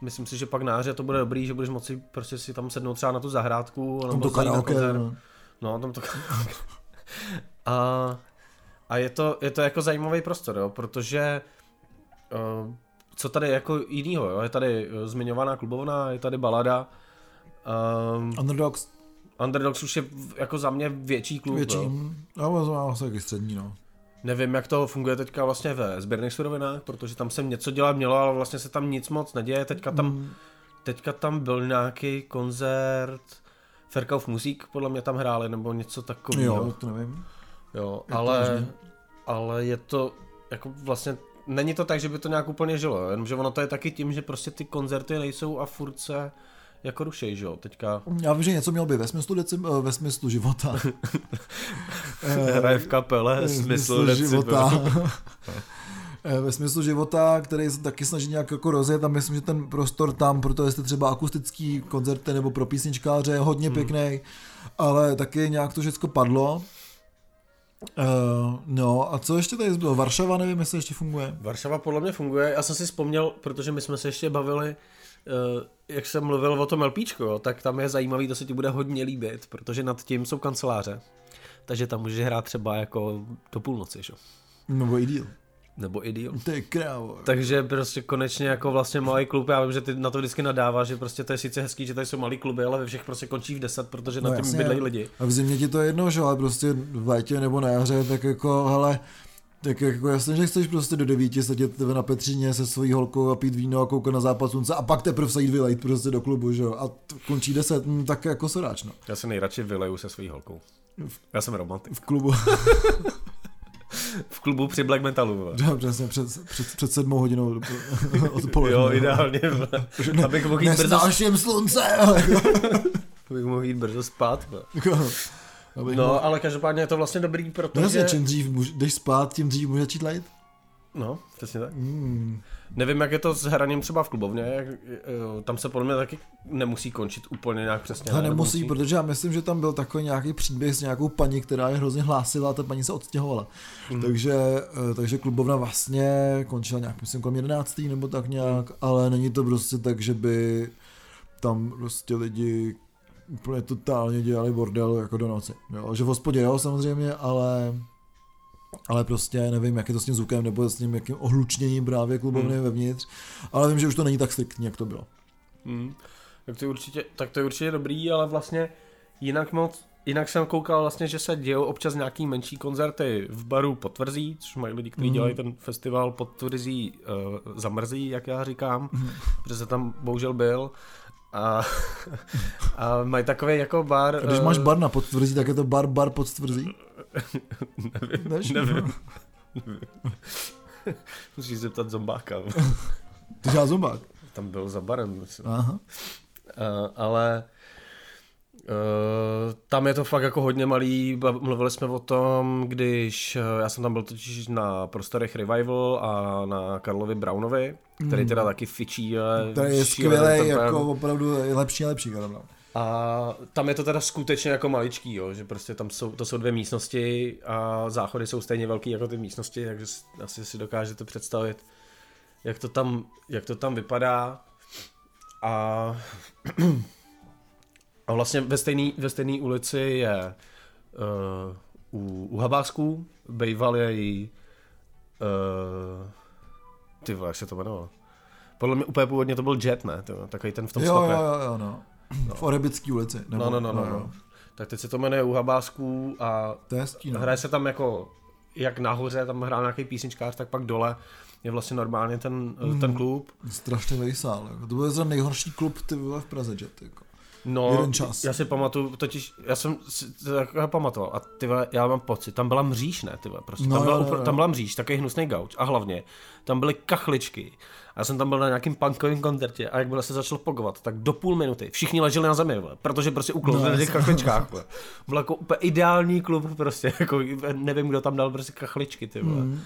S1: Myslím si, že pak na to bude dobrý, že budeš moci prostě si tam sednout třeba na tu zahrádku.
S2: Tam to karaoke. No.
S1: no, tam to <laughs> A a je to, je to jako zajímavý prostor, jo, protože uh, co tady jako jinýho, jo? je tady uh, zmiňovaná klubovna, je tady balada.
S2: Um, Underdogs.
S1: Underdogs už je jako za mě větší klub.
S2: Větší, jo, to asi taky střední, no.
S1: Nevím, jak to funguje teďka vlastně ve sběrných surovinách, protože tam jsem něco dělat mělo, ale vlastně se tam nic moc neděje. Teďka tam, mm. teďka tam byl nějaký koncert, Fairkauf Musik podle mě tam hráli, nebo něco takového.
S2: Jo, to nevím.
S1: Jo, je ale, ale je to jako vlastně není to tak, že by to nějak úplně žilo, jenomže ono to je taky tím, že prostě ty koncerty nejsou a furt se jako rušej, že jo, teďka.
S2: Já vím, že něco mělo být ve smyslu, decim, eh, ve smyslu života. <laughs>
S1: Hraje v kapele,
S2: ve
S1: smyslu,
S2: smyslu života. <laughs> Eh, ve smyslu života, který se taky snaží nějak jako rozjet a myslím, že ten prostor tam, protože jste třeba akustický koncerty nebo pro písničkáře je hodně hmm. pěkný, ale taky nějak to všechno padlo. Uh, no a co ještě tady bylo? Varšava, nevím, jestli ještě funguje.
S1: Varšava podle mě funguje. Já jsem si vzpomněl, protože my jsme se ještě bavili, uh, jak jsem mluvil o tom LPčko, tak tam je zajímavý, to se ti bude hodně líbit, protože nad tím jsou kanceláře. Takže tam můžeš hrát třeba jako do půlnoci, že?
S2: Nebo i díl.
S1: Nebo i díl.
S2: To je krávo.
S1: Takže prostě konečně jako vlastně malý klub, já vím, že ty na to vždycky nadáváš, že prostě to je sice hezký, že tady jsou malý kluby, ale ve všech prostě končí v 10, protože no na tím bydlejí lidi.
S2: A v zimě ti to je jedno, že ale prostě v létě nebo na jaře, tak jako, hele, tak jako jasně, že chceš prostě do devíti sedět na Petříně se svojí holkou a pít víno a koukat na západ slunce a pak teprve se jít vylejt prostě do klubu, že jo, a končí deset, hm, tak jako ráč, no.
S1: Já se nejradši vyleju se svojí holkou. Já jsem romantik.
S2: V klubu. <laughs>
S1: v klubu při black metalu.
S2: No, přesně, před, před, před sedmou hodinou <laughs> odpoledne.
S1: jo, ideálně.
S2: Ne, abych mohl jít brzo... slunce. <laughs>
S1: abych mohl jít brzo spát. No, no ale každopádně je to vlastně dobrý, protože...
S2: No, čím dřív jdeš spát, tím dřív může začít lejt.
S1: No, přesně tak. Mm. Nevím, jak je to s hraním třeba v klubovně, jak, tam se podle mě taky nemusí končit úplně nějak přesně.
S2: Ne, nemusí, nemusí, protože já myslím, že tam byl takový nějaký příběh s nějakou paní, která je hrozně hlásila a ta paní se odstěhovala. Mm. Takže, eh, takže klubovna vlastně končila nějak, myslím, kolem 11. nebo tak nějak, mm. ale není to prostě tak, že by tam prostě lidi úplně totálně dělali bordel jako do noci. Jo? Že v hospodě jo, samozřejmě, ale ale prostě nevím, jak je to s tím zvukem, nebo s tím jakým ohlučněním právě klubovny hmm. vevnitř, ale vím, že už to není tak striktní, jak to bylo.
S1: Hmm. Tak, to je určitě, tak to je určitě dobrý, ale vlastně jinak moc, jinak jsem koukal vlastně, že se dějou občas nějaký menší koncerty v baru Potvrzí, což mají lidi, kteří hmm. dělají ten festival Potvrzí uh, zamrzí, jak já říkám, hmm. protože se tam bohužel byl. A, <laughs> a mají takový jako bar...
S2: A když máš eh, bar na podtvrzí, tak je to bar bar podtvrzí?
S1: nevím, Než? nevím. nevím. <laughs> Musíš se zeptat zombáka.
S2: Ty já zombák?
S1: Tam byl za barem, myslím. Aha. Uh, ale Uh, tam je to fakt jako hodně malý, mluvili jsme o tom, když já jsem tam byl totiž na prostorech Revival a na Karlovi Brownovi, který hmm. teda taky fičí.
S2: To je skvělý, jako opravdu lepší a lepší Karl Brown.
S1: A tam je to teda skutečně jako maličký, jo, že prostě tam jsou, to jsou dvě místnosti a záchody jsou stejně velký jako ty místnosti, takže asi si dokážete představit, jak to tam, jak to tam vypadá. A, <clears throat> a vlastně ve stejné ve stejný ulici je uh, u, u Habásků, býval je uh, ty vole, jak se to jmenovalo? Podle mě úplně původně to byl Jet, ne? Takový ten v tom
S2: jo, Jo, jo, jo, no. No. V Orebický ulici.
S1: Nebo, no, no, no, no, no. Tak teď se to jmenuje u Habásků a
S2: to je hezký, no.
S1: hraje se tam jako, jak nahoře tam hrál nějaký písničkář, tak pak dole je vlastně normálně ten, mm, ten klub.
S2: Strašně vejsál. Jako. To byl za nejhorší klub ty v Praze Jet. Jako.
S1: No, Jeden čas. já si pamatuju, totiž, já jsem si to pamatoval a ty já mám pocit, tam byla mříž, ne, ty prostě, no, tam, byla, no, no, tam byla mříž, takový hnusný gauč a hlavně tam byly kachličky a já jsem tam byl na nějakým punkovém koncertě a jak se začal pogovat, tak do půl minuty všichni leželi na zemi, vle, protože prostě uklouzli no, na těch kachličkách. Vle. Byl jako úplně ideální klub, prostě, jako nevím, kdo tam dal prostě kachličky, ty vole. Mm.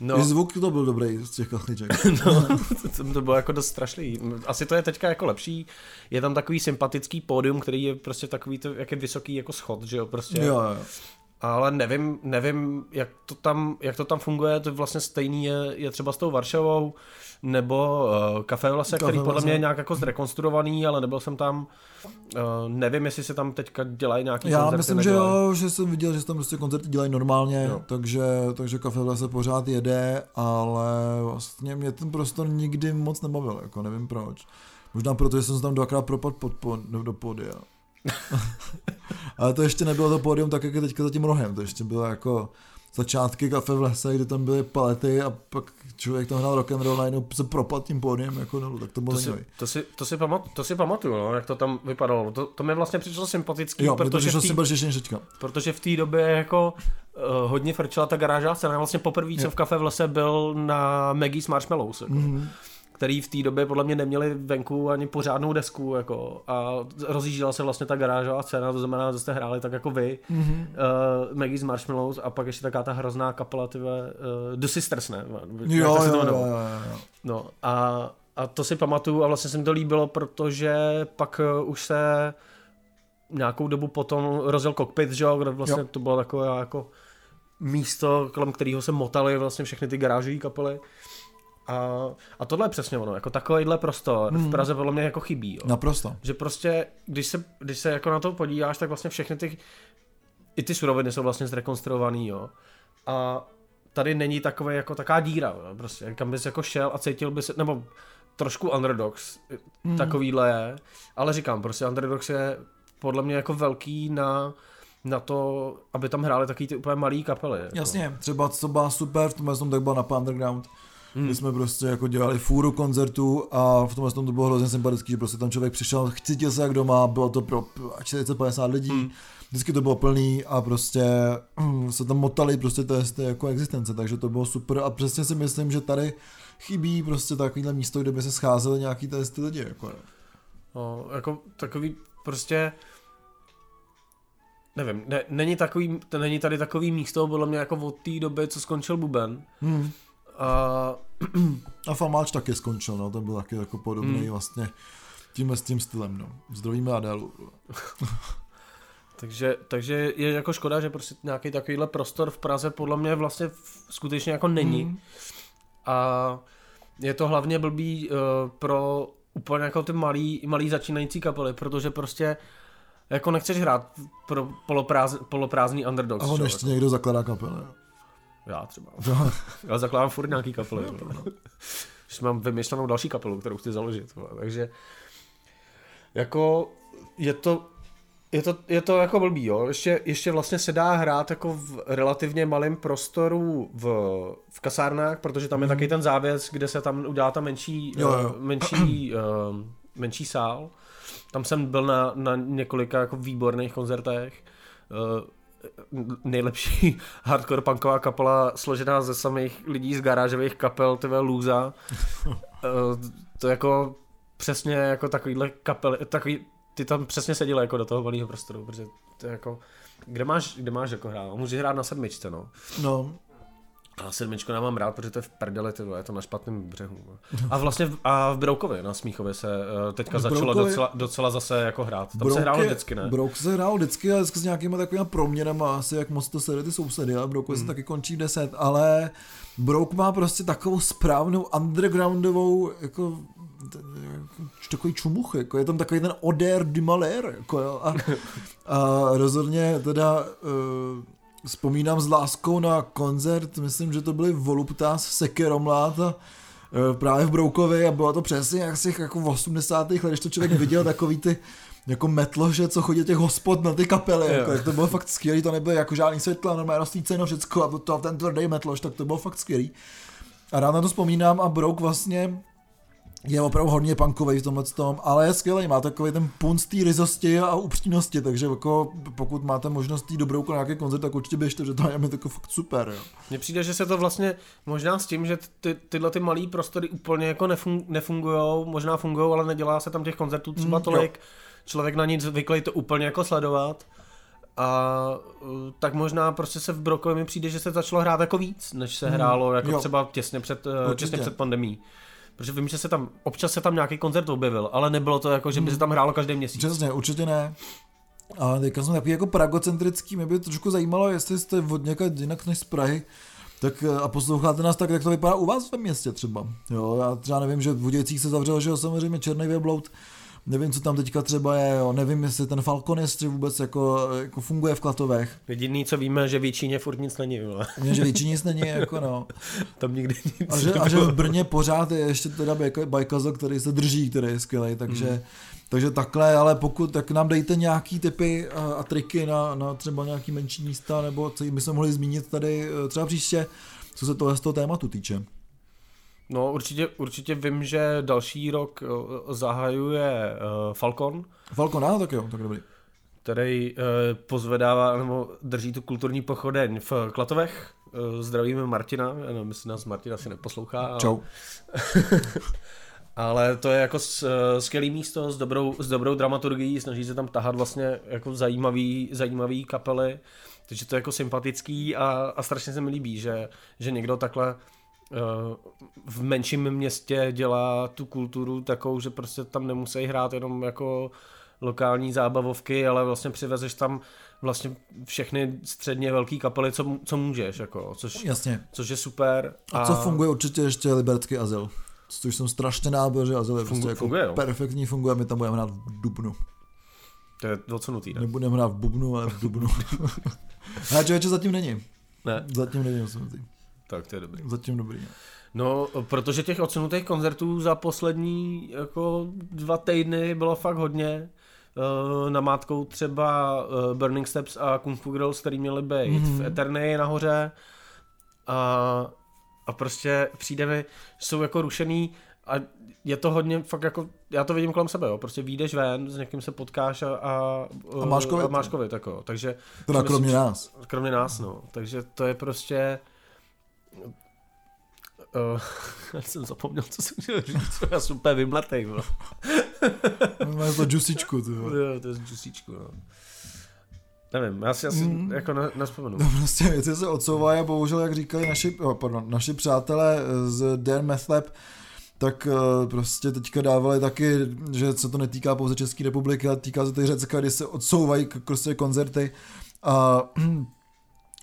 S2: No. I zvuk to byl dobrý z těch kachliček. <laughs>
S1: no, to, to bylo jako dost strašný. Asi to je teďka jako lepší. Je tam takový sympatický pódium, který je prostě takový, to, jak je vysoký jako schod, že jo, prostě.
S2: Jo, jo.
S1: Ale nevím, nevím, jak to tam, jak to tam funguje, to vlastně stejný je, je třeba s tou Varšavou, nebo uh, Café Vlase, který podle mě je nějak jako zrekonstruovaný, ale nebyl jsem tam. Uh, nevím, jestli se tam teďka dělají nějaký
S2: Já koncerty, myslím, nedělají. že jo, že jsem viděl, že se tam prostě koncerty dělají normálně, jo. takže, takže Café Vlase pořád jede, ale vlastně mě ten prostor nikdy moc nebavil, jako nevím proč. Možná proto, že jsem se tam dvakrát propadl pod, pod, do podia. <laughs> Ale to ještě nebylo to pódium tak, jak je teďka za tím rohem, to ještě bylo jako začátky kafe v lese, kde tam byly palety a pak člověk tam hrál rock and roll najednou se propad tím pódiem jako no, tak to bylo
S1: To si, to, si, to, si pamat, to si pamatuju, no, jak to tam vypadalo. To, to mi vlastně přišlo sympatický,
S2: jo,
S1: protože,
S2: to přišlo
S1: v tý,
S2: teďka.
S1: protože v té době jako uh, hodně frčela ta garážová scéna. Vlastně poprvé jsem v kafe v lese byl na Maggie's Marshmallows. Jako.
S2: Mhm.
S1: Který v té době podle mě neměli venku ani pořádnou desku jako, a rozjížděla se vlastně ta garážová scéna, to znamená, že jste hráli tak jako vy,
S2: Mhm.
S1: uh, Maggie's Marshmallows a pak ještě taká ta hrozná kapela, tyhle, uh, The Sisters, ne?
S2: Jo, jo, jo, jo, jo.
S1: No a, a to si pamatuju a vlastně se mi to líbilo, protože pak uh, už se nějakou dobu potom rozjel kokpit, že jo, kde vlastně
S2: Jo.
S1: to bylo takové jako místo, kolem kterého se motaly vlastně všechny ty garážové kapely. A, a tohle je přesně ono, jako takovýhle prostor v
S2: Mhm.
S1: Praze podle mě jako chybí. Jo.
S2: Naprosto.
S1: Že prostě, když se, když se jako na to podíváš, tak vlastně všechny ty, i ty suroviny jsou vlastně zrekonstruovaný, jo. A tady není takové jako taká díra, jo. prostě, kam bys jako šel a cítil by se, nebo trošku underdogs,
S2: Mhm.
S1: takovýhle je, ale říkám, prostě underdogs je podle mě jako velký na, na to, aby tam hráli taky ty úplně malý kapely. Jako.
S2: Jasně, třeba co byla super, v tomhle tom tak byla na Underground,
S1: Hmm.
S2: kdy jsme prostě jako dělali fůru koncertů a v tomhle tom to bylo hrozně sympatický, že prostě tam člověk přišel, cítil se jak doma, bylo to pro 40-50 lidí,
S1: Hmm.
S2: vždycky to bylo plný a prostě mm, se tam motali prostě to je jako existence, takže to bylo super a přesně si myslím, že tady chybí prostě takovýhle místo, kde by se scházeli nějaký tady ty lidi, jako.
S1: No, jako takový prostě nevím, ne, není, takový, to není tady takový místo, podle mě jako od té doby, co skončil Buben.
S2: Hmm.
S1: A
S2: A Famáč taky skončil, no, ten byl taky jako podobný
S1: Hmm.
S2: vlastně tímhle s tím stylem, no. Zdravíme Adélu. <laughs>
S1: takže, takže je jako škoda, že prostě nějaký takovýhle prostor v Praze podle mě vlastně skutečně jako není.
S2: Hmm.
S1: A je to hlavně blbý uh, pro úplně jako ty malý, malý začínající kapely, protože prostě jako nechceš hrát pro polopráz, poloprázdný underdogs.
S2: A on ještě někdo zakládá kapelu.
S1: Já třeba.
S2: Jo. <laughs>
S1: Já zakládám furt nějaký kapely. vole. Už mám vymyšlenou další kapelu, kterou chci založit. Takže jako je to je to, je to jako blbý, jo. Ještě, ještě vlastně se dá hrát jako v relativně malém prostoru v, v kasárnách, protože tam je taky ten závěs, kde se tam udělá ta menší,
S2: Mhm. Jo, jo.
S1: eh, menší, eh, menší sál. Tam jsem byl na, na několika jako výborných koncertech. Eh, nejlepší <laughs> hardcore punková kapela složená ze samých lidí z garážových kapel, tyhle Lůza. <laughs> Eh, to jako přesně jako takovýhle kapely, takový, ty tam přesně seděli jako do toho malého prostoru, protože to je jako, kde máš, kde máš jako hrát? Můžeš hrát na sedmičce, no.
S2: No,
S1: A sedmičku nemám rád, protože to je v prdeli, ty je to na špatném břehu. A vlastně v, a v Broukově na Smíchově se uh, teďka začalo docela, docela zase jako hrát. Tam
S2: Brouk
S1: se hrálo vždycky, ne?
S2: Brouk se hrál vždycky, ale vždycky s nějakýma takovými proměnama, asi jak moc to sede ty sousedy, ale Brouk
S1: Hmm.
S2: se taky končí v 10, ale Brouk má prostě takovou správnou undergroundovou, jako jako takový čumuch, jako je tam takový ten odér du malheur, jako jo, a, a rozhodně teda uh, vzpomínám s láskou na koncert, myslím, že to byly Voluptas Sekeromlát a eh, právě v Broukově a bylo to přesně jak z těch jako v 80. let, když to člověk viděl <laughs> takový ty jako metlože, co chodí těch hospod na ty kapely, jako, jak to bylo fakt skvělý, to nebylo jako žádný světla, normálně rozsvíceno všecko a to, ten tvrdý metlož, tak to bylo fakt skvělý. A rád na to vzpomínám a Brouk vlastně je opravdu hodně punkový v tomhle tom, ale je skvělý, má takový ten punc té ryzosti a upřímnosti, takže jako pokud máte možnost jít dobrou na nějaký koncert, tak určitě běžte, že to je mi jako fakt super. Jo.
S1: Mně přijde, že se to vlastně možná s tím, že ty, tyhle ty malé prostory úplně jako nefung, nefungujou, možná fungují, ale nedělá se tam těch koncertů třeba
S2: Mm,
S1: tolik. Člověk na nic zvyklý to úplně jako sledovat. A uh, tak možná prostě se v Brokově mi přijde, že se začalo hrát jako víc, než se
S2: Mm,
S1: hrálo jako
S2: jo.
S1: třeba těsně před,
S2: Určitě.
S1: těsně před pandemí. Protože vím, že se tam, občas se tam nějaký koncert objevil, ale nebylo to jako, že by se tam hrálo každý měsíc.
S2: Přesně, určitě ne. A teďka jsme takový jako pragocentrický, mě by trošku zajímalo, jestli jste od někde jinak než z Prahy, tak eh, a posloucháte nás tak, jak to vypadá u vás ve městě třeba. Jo, já třeba nevím, že v Budějcích se zavřel, že jo, samozřejmě Černý Věbloud, nevím, co tam teďka třeba je, jo. nevím, jestli ten Falconistry vůbec jako, jako funguje v Klatovech.
S1: Jediný, co víme, že v Jíčíně furt nic není, vole.
S2: Vím, že většině nic není, jako no. <laughs>
S1: Tam nikdy nic
S2: A že, a že v Brně pořád je ještě teda bajka- bajkazo, který se drží, který je skvělý, takže, mm. takže takhle, ale pokud, tak nám dejte nějaký typy a, a triky na, na třeba nějaký menší místa, nebo co bychom mohli zmínit tady eh, třeba příště, co se toho z toho tématu týče.
S1: No určitě, určitě vím, že další rok eh, zahajuje uh, Falcon,
S2: Falcon, no, tak jo, tak dobrý.
S1: který uh, pozvedává nebo drží tu kulturní pochodeň v Klatovech. Uh, zdravíme Martina, já nevím, jestli nás Martin asi neposlouchá. ale-
S2: Čau. <laughs>
S1: Ale to je jako skvělý místo s dobrou, s dobrou dramaturgií, snaží se tam tahat vlastně jako zajímavý, zajímavý kapely, takže to je jako sympatický a, a strašně se mi líbí, že, že někdo takhle v menším městě dělá tu kulturu takovou, že prostě tam nemusí hrát jenom jako lokální zábavovky, ale vlastně přivezeš tam vlastně všechny středně velké kapely, co, co můžeš, jako, což,
S2: Jasně.
S1: což je super.
S2: A co funguje určitě ještě Liberecký azyl. Což jsem strašně nábor, že azyl je prostě
S1: Fungu-
S2: jako
S1: funguje, jo.
S2: perfektní, funguje, my tam budeme hrát v Dubnu.
S1: To je odsunutý, ne?
S2: Nebudeme hrát v Bubnu, ale v Dubnu. <laughs> A člověče zatím není.
S1: Ne,
S2: Zatím není odsunutý.
S1: Tak to je dobrý.
S2: Zatím dobrý.
S1: No, protože těch odsunutých koncertů za poslední jako dva týdny bylo fakt hodně. Uh, namátkou třeba uh, Burning Steps a Kung Fu Girls, který měli být
S2: Mhm.
S1: mm-hmm. v Eternii nahoře. A, a prostě přijde mi, jsou jako rušený a je to hodně fakt jako, já to vidím kolem sebe, jo. prostě vyjdeš ven, s někým se potkáš a, a,
S2: A máš covid.
S1: a máš covid jako. takže
S2: Teda
S1: Myslím,
S2: kromě
S1: že-
S2: nás.
S1: Kromě nás, no. Takže to je prostě... Uh, <laughs> já jsem zapomněl, co jsem chtěl říct. <laughs> Já jsem úplně vymletej, bro.
S2: Máme to džusičku, ty vole.
S1: Jo, to je z džusíčku, no. Nevím, já si asi
S2: Mm.
S1: jako ne, nespomenu.
S2: No prostě věci se odsouvají a bohužel, jak říkali naši, oh, pardon, naši přátelé z Dan Meth Lab, tak eh, prostě teďka dávali taky, že se to netýká pouze České republiky, ale týká se to i Řecka, kdy se odsouvají k- prostě koncerty a <clears throat>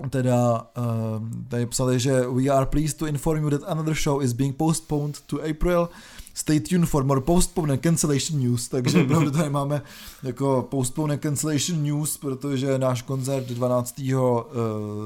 S2: teda uh, tady psali, že we are pleased to inform you that another show is being postponed to April. Stay tuned for more postpone and cancellation news, takže <laughs> opravdu tady máme jako postpone and cancellation news, protože náš koncert 12. Uh,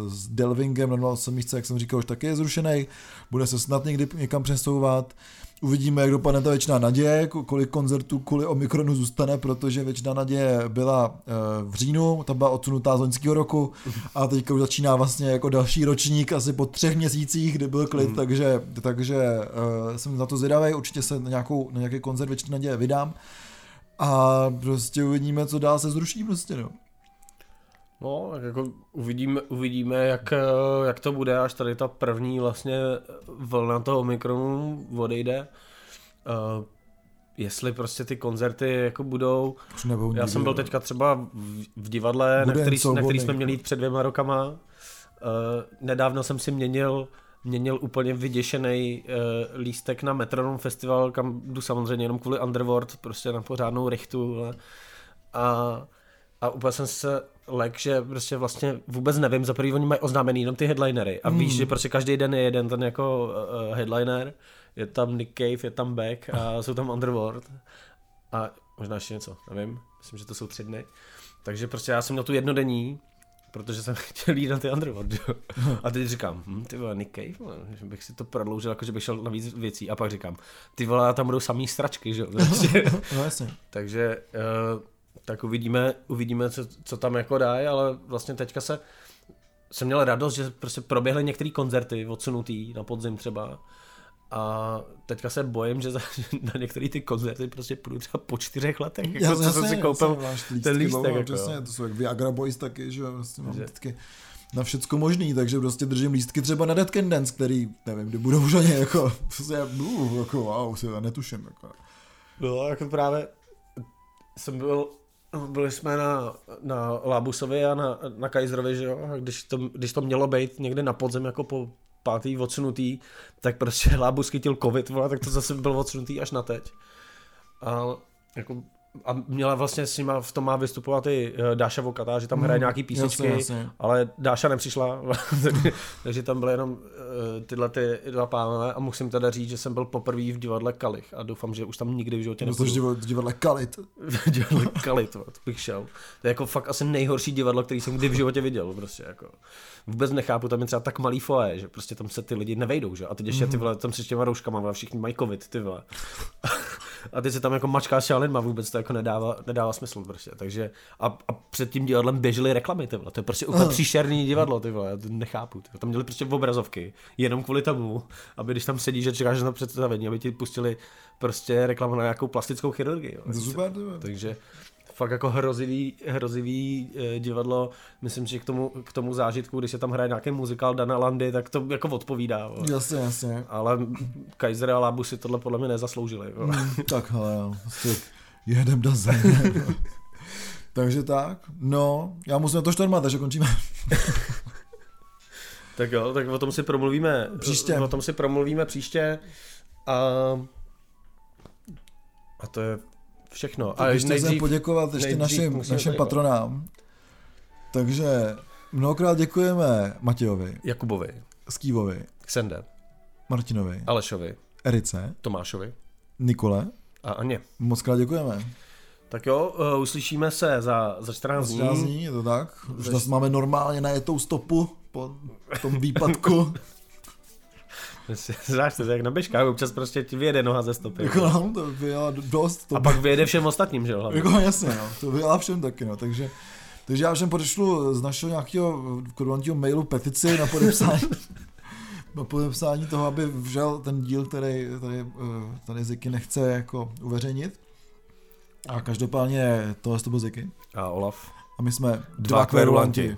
S2: s Delvingem na 08 místce, jak jsem říkal, už taky je zrušený, bude se snad někdy někam přesouvat. Uvidíme, jak dopadne ta většina naděje, ko- kolik koncertů kvůli Omikronu zůstane, protože většina naděje byla eh, v říjnu, ta byla odsunutá z loňského roku a teďka už začíná vlastně jako další ročník asi po třech měsících, kdy byl klid,
S1: Mm.
S2: takže, takže uh, jsem na to zvědavý, určitě se na, nějakou, na nějaký koncert většina naděje vydám a prostě uvidíme, co dál se zruší prostě, no.
S1: No, tak jako uvidíme, uvidíme jak, eh, jak to bude, až tady ta první vlastně vlna toho mikronu odejde. Uh, jestli prostě ty koncerty jako budou,
S2: Už nebudou
S1: Já jsem byl teďka třeba v, divadle,
S2: Bude
S1: na který, na který jsme měli jít před dvěma rokama. Uh, nedávno jsem si měnil, měnil úplně vyděšený uh, lístek na Metronom Festival, kam jdu samozřejmě jenom kvůli Underworld, prostě na pořádnou rychtu. A, a úplně jsem se lek, že prostě vlastně vůbec nevím, za prvý oni mají oznámený jenom ty headlinery a víš,
S2: Mm.
S1: že prostě každý den je jeden ten jako uh, headliner, je tam Nick Cave, je tam Beck a <laughs> jsou tam Underworld a možná ještě něco, nevím, myslím, že to jsou tři dny. Takže prostě já jsem měl tu jednodenní, protože jsem <laughs> chtěl jít na ty Underworld, jo. <laughs> A teď říkám, hm, ty vole, Nick Cave, vole, že bych si to prodloužil, jako že bych šel na víc věcí. A pak říkám, ty vole, tam budou samý stračky, že jo. Prostě.
S2: No jasně.
S1: Takže uh, tak uvidíme, uvidíme co, co tam jako dají, ale vlastně teďka se jsem měl radost, že prostě proběhly některé koncerty odsunutý na podzim třeba a teďka se bojím, že za, <laughs> na některé ty koncerty prostě půjdu třeba po čtyřech letech, jako
S2: Jasně,
S1: co jsem si
S2: jasně,
S1: koupil
S2: jasně,
S1: ten lístek.
S2: dlouho,
S1: Jako,
S2: přesně,
S1: jo.
S2: to jsou jak Viagra Boys taky, že vlastně mám
S1: Že-
S2: vždycky na všecko možný, takže prostě držím lístky třeba na Dead Can Dance, který, nevím, kdy budou už ani jako, <laughs> prostě, uh, jako wow, to netuším, jako.
S1: No, jako právě jsem byl, byli jsme na, na Lábusovi a na, na Kaiserovi, že jo, a když to, když to mělo být někde na podzem jako po pátý odsunutý, tak prostě Lábus chytil covid, vole, tak to zase bylo odsunutý až na teď. A jako a měla vlastně s nima v tom má vystupovat i eh, Dáša Vokata, že tam hraje
S2: Mm,
S1: nějaký písničky,
S2: jasně, jasně.
S1: ale Dáša nepřišla, <laughs> takže tam byly jenom uh, tyhle ty dva pánové a musím teda říct, že jsem byl poprvé v divadle Kalich a doufám, že už tam nikdy v životě
S2: To
S1: nepůjdu.
S2: jsi divadle, divadle Kalit. <laughs>
S1: v divadle Kalit, to bych šel. To je jako fakt asi nejhorší divadlo, který jsem kdy v životě viděl, prostě jako. Vůbec nechápu, tam je třeba tak malý foje, že prostě tam se ty lidi nevejdou, že? A teď ještě ty vole, tam se s těma rouškama, vole, všichni mají covid, ty vole. A ty se tam jako mačkáš s lidma, vůbec to jako nedává, nedává smysl prostě. Takže a, a před tím divadlem běžely reklamy, ty vole. To je prostě úplně příšerný divadlo, ty vole. Já to nechápu. Ty. vole. Tam měli prostě obrazovky, jenom kvůli tomu, aby když tam sedíš, že čekáš na představení, aby ti pustili prostě reklamu na nějakou plastickou chirurgii. jo.
S2: To super.
S1: Takže fakt jako hrozivý, hrozivý eh, divadlo, myslím, že k tomu, k tomu zážitku, když se tam hraje nějaký muzikál Dana Landy, tak to jako odpovídá. vole.
S2: Jasně, jasně.
S1: Ale Kaiser a Lábu si tohle podle mě nezasloužili. vole.
S2: Mm, tak hele, jo, prostě jedem do země. <laughs> Takže tak, no, já musím na to štormat, takže končíme. <laughs>
S1: Tak jo, tak o tom si promluvíme
S2: Příště.
S1: O tom si promluvíme příště a, a to je všechno.
S2: Tak ještě chcem poděkovat ještě
S1: nejdřív
S2: našim, našim patronám. Takže mnohokrát děkujeme Matějovi,
S1: Jakubovi,
S2: Skývovi,
S1: Ksende,
S2: Martinovi,
S1: Alešovi,
S2: Erice,
S1: Tomášovi
S2: Nikole.
S1: a Aně.
S2: Moc krát děkujeme.
S1: Tak jo, uh, uslyšíme se za, za 14 dní.
S2: 14 dní, je to tak? Už nás máme normálně najetou stopu po tom výpadku. <laughs> <laughs>
S1: Znáš to, jak na běžkách, občas prostě ti vyjede noha ze stopy.
S2: jako no, to vyjela dost. To
S1: A pak vyjede všem ostatním, že jo?
S2: Jako jasně, no, to vyjela všem taky, no, takže, takže já všem podešlu z našeho nějakého kodovantního mailu petici na podepsání, <laughs> na podepsání toho, aby vžel ten díl, který tady, eh, tady Ziky nechce jako uveřejnit. A každopádně tohle to byl Ziky.
S1: A Olaf.
S2: A my jsme
S1: Dva kverulanti.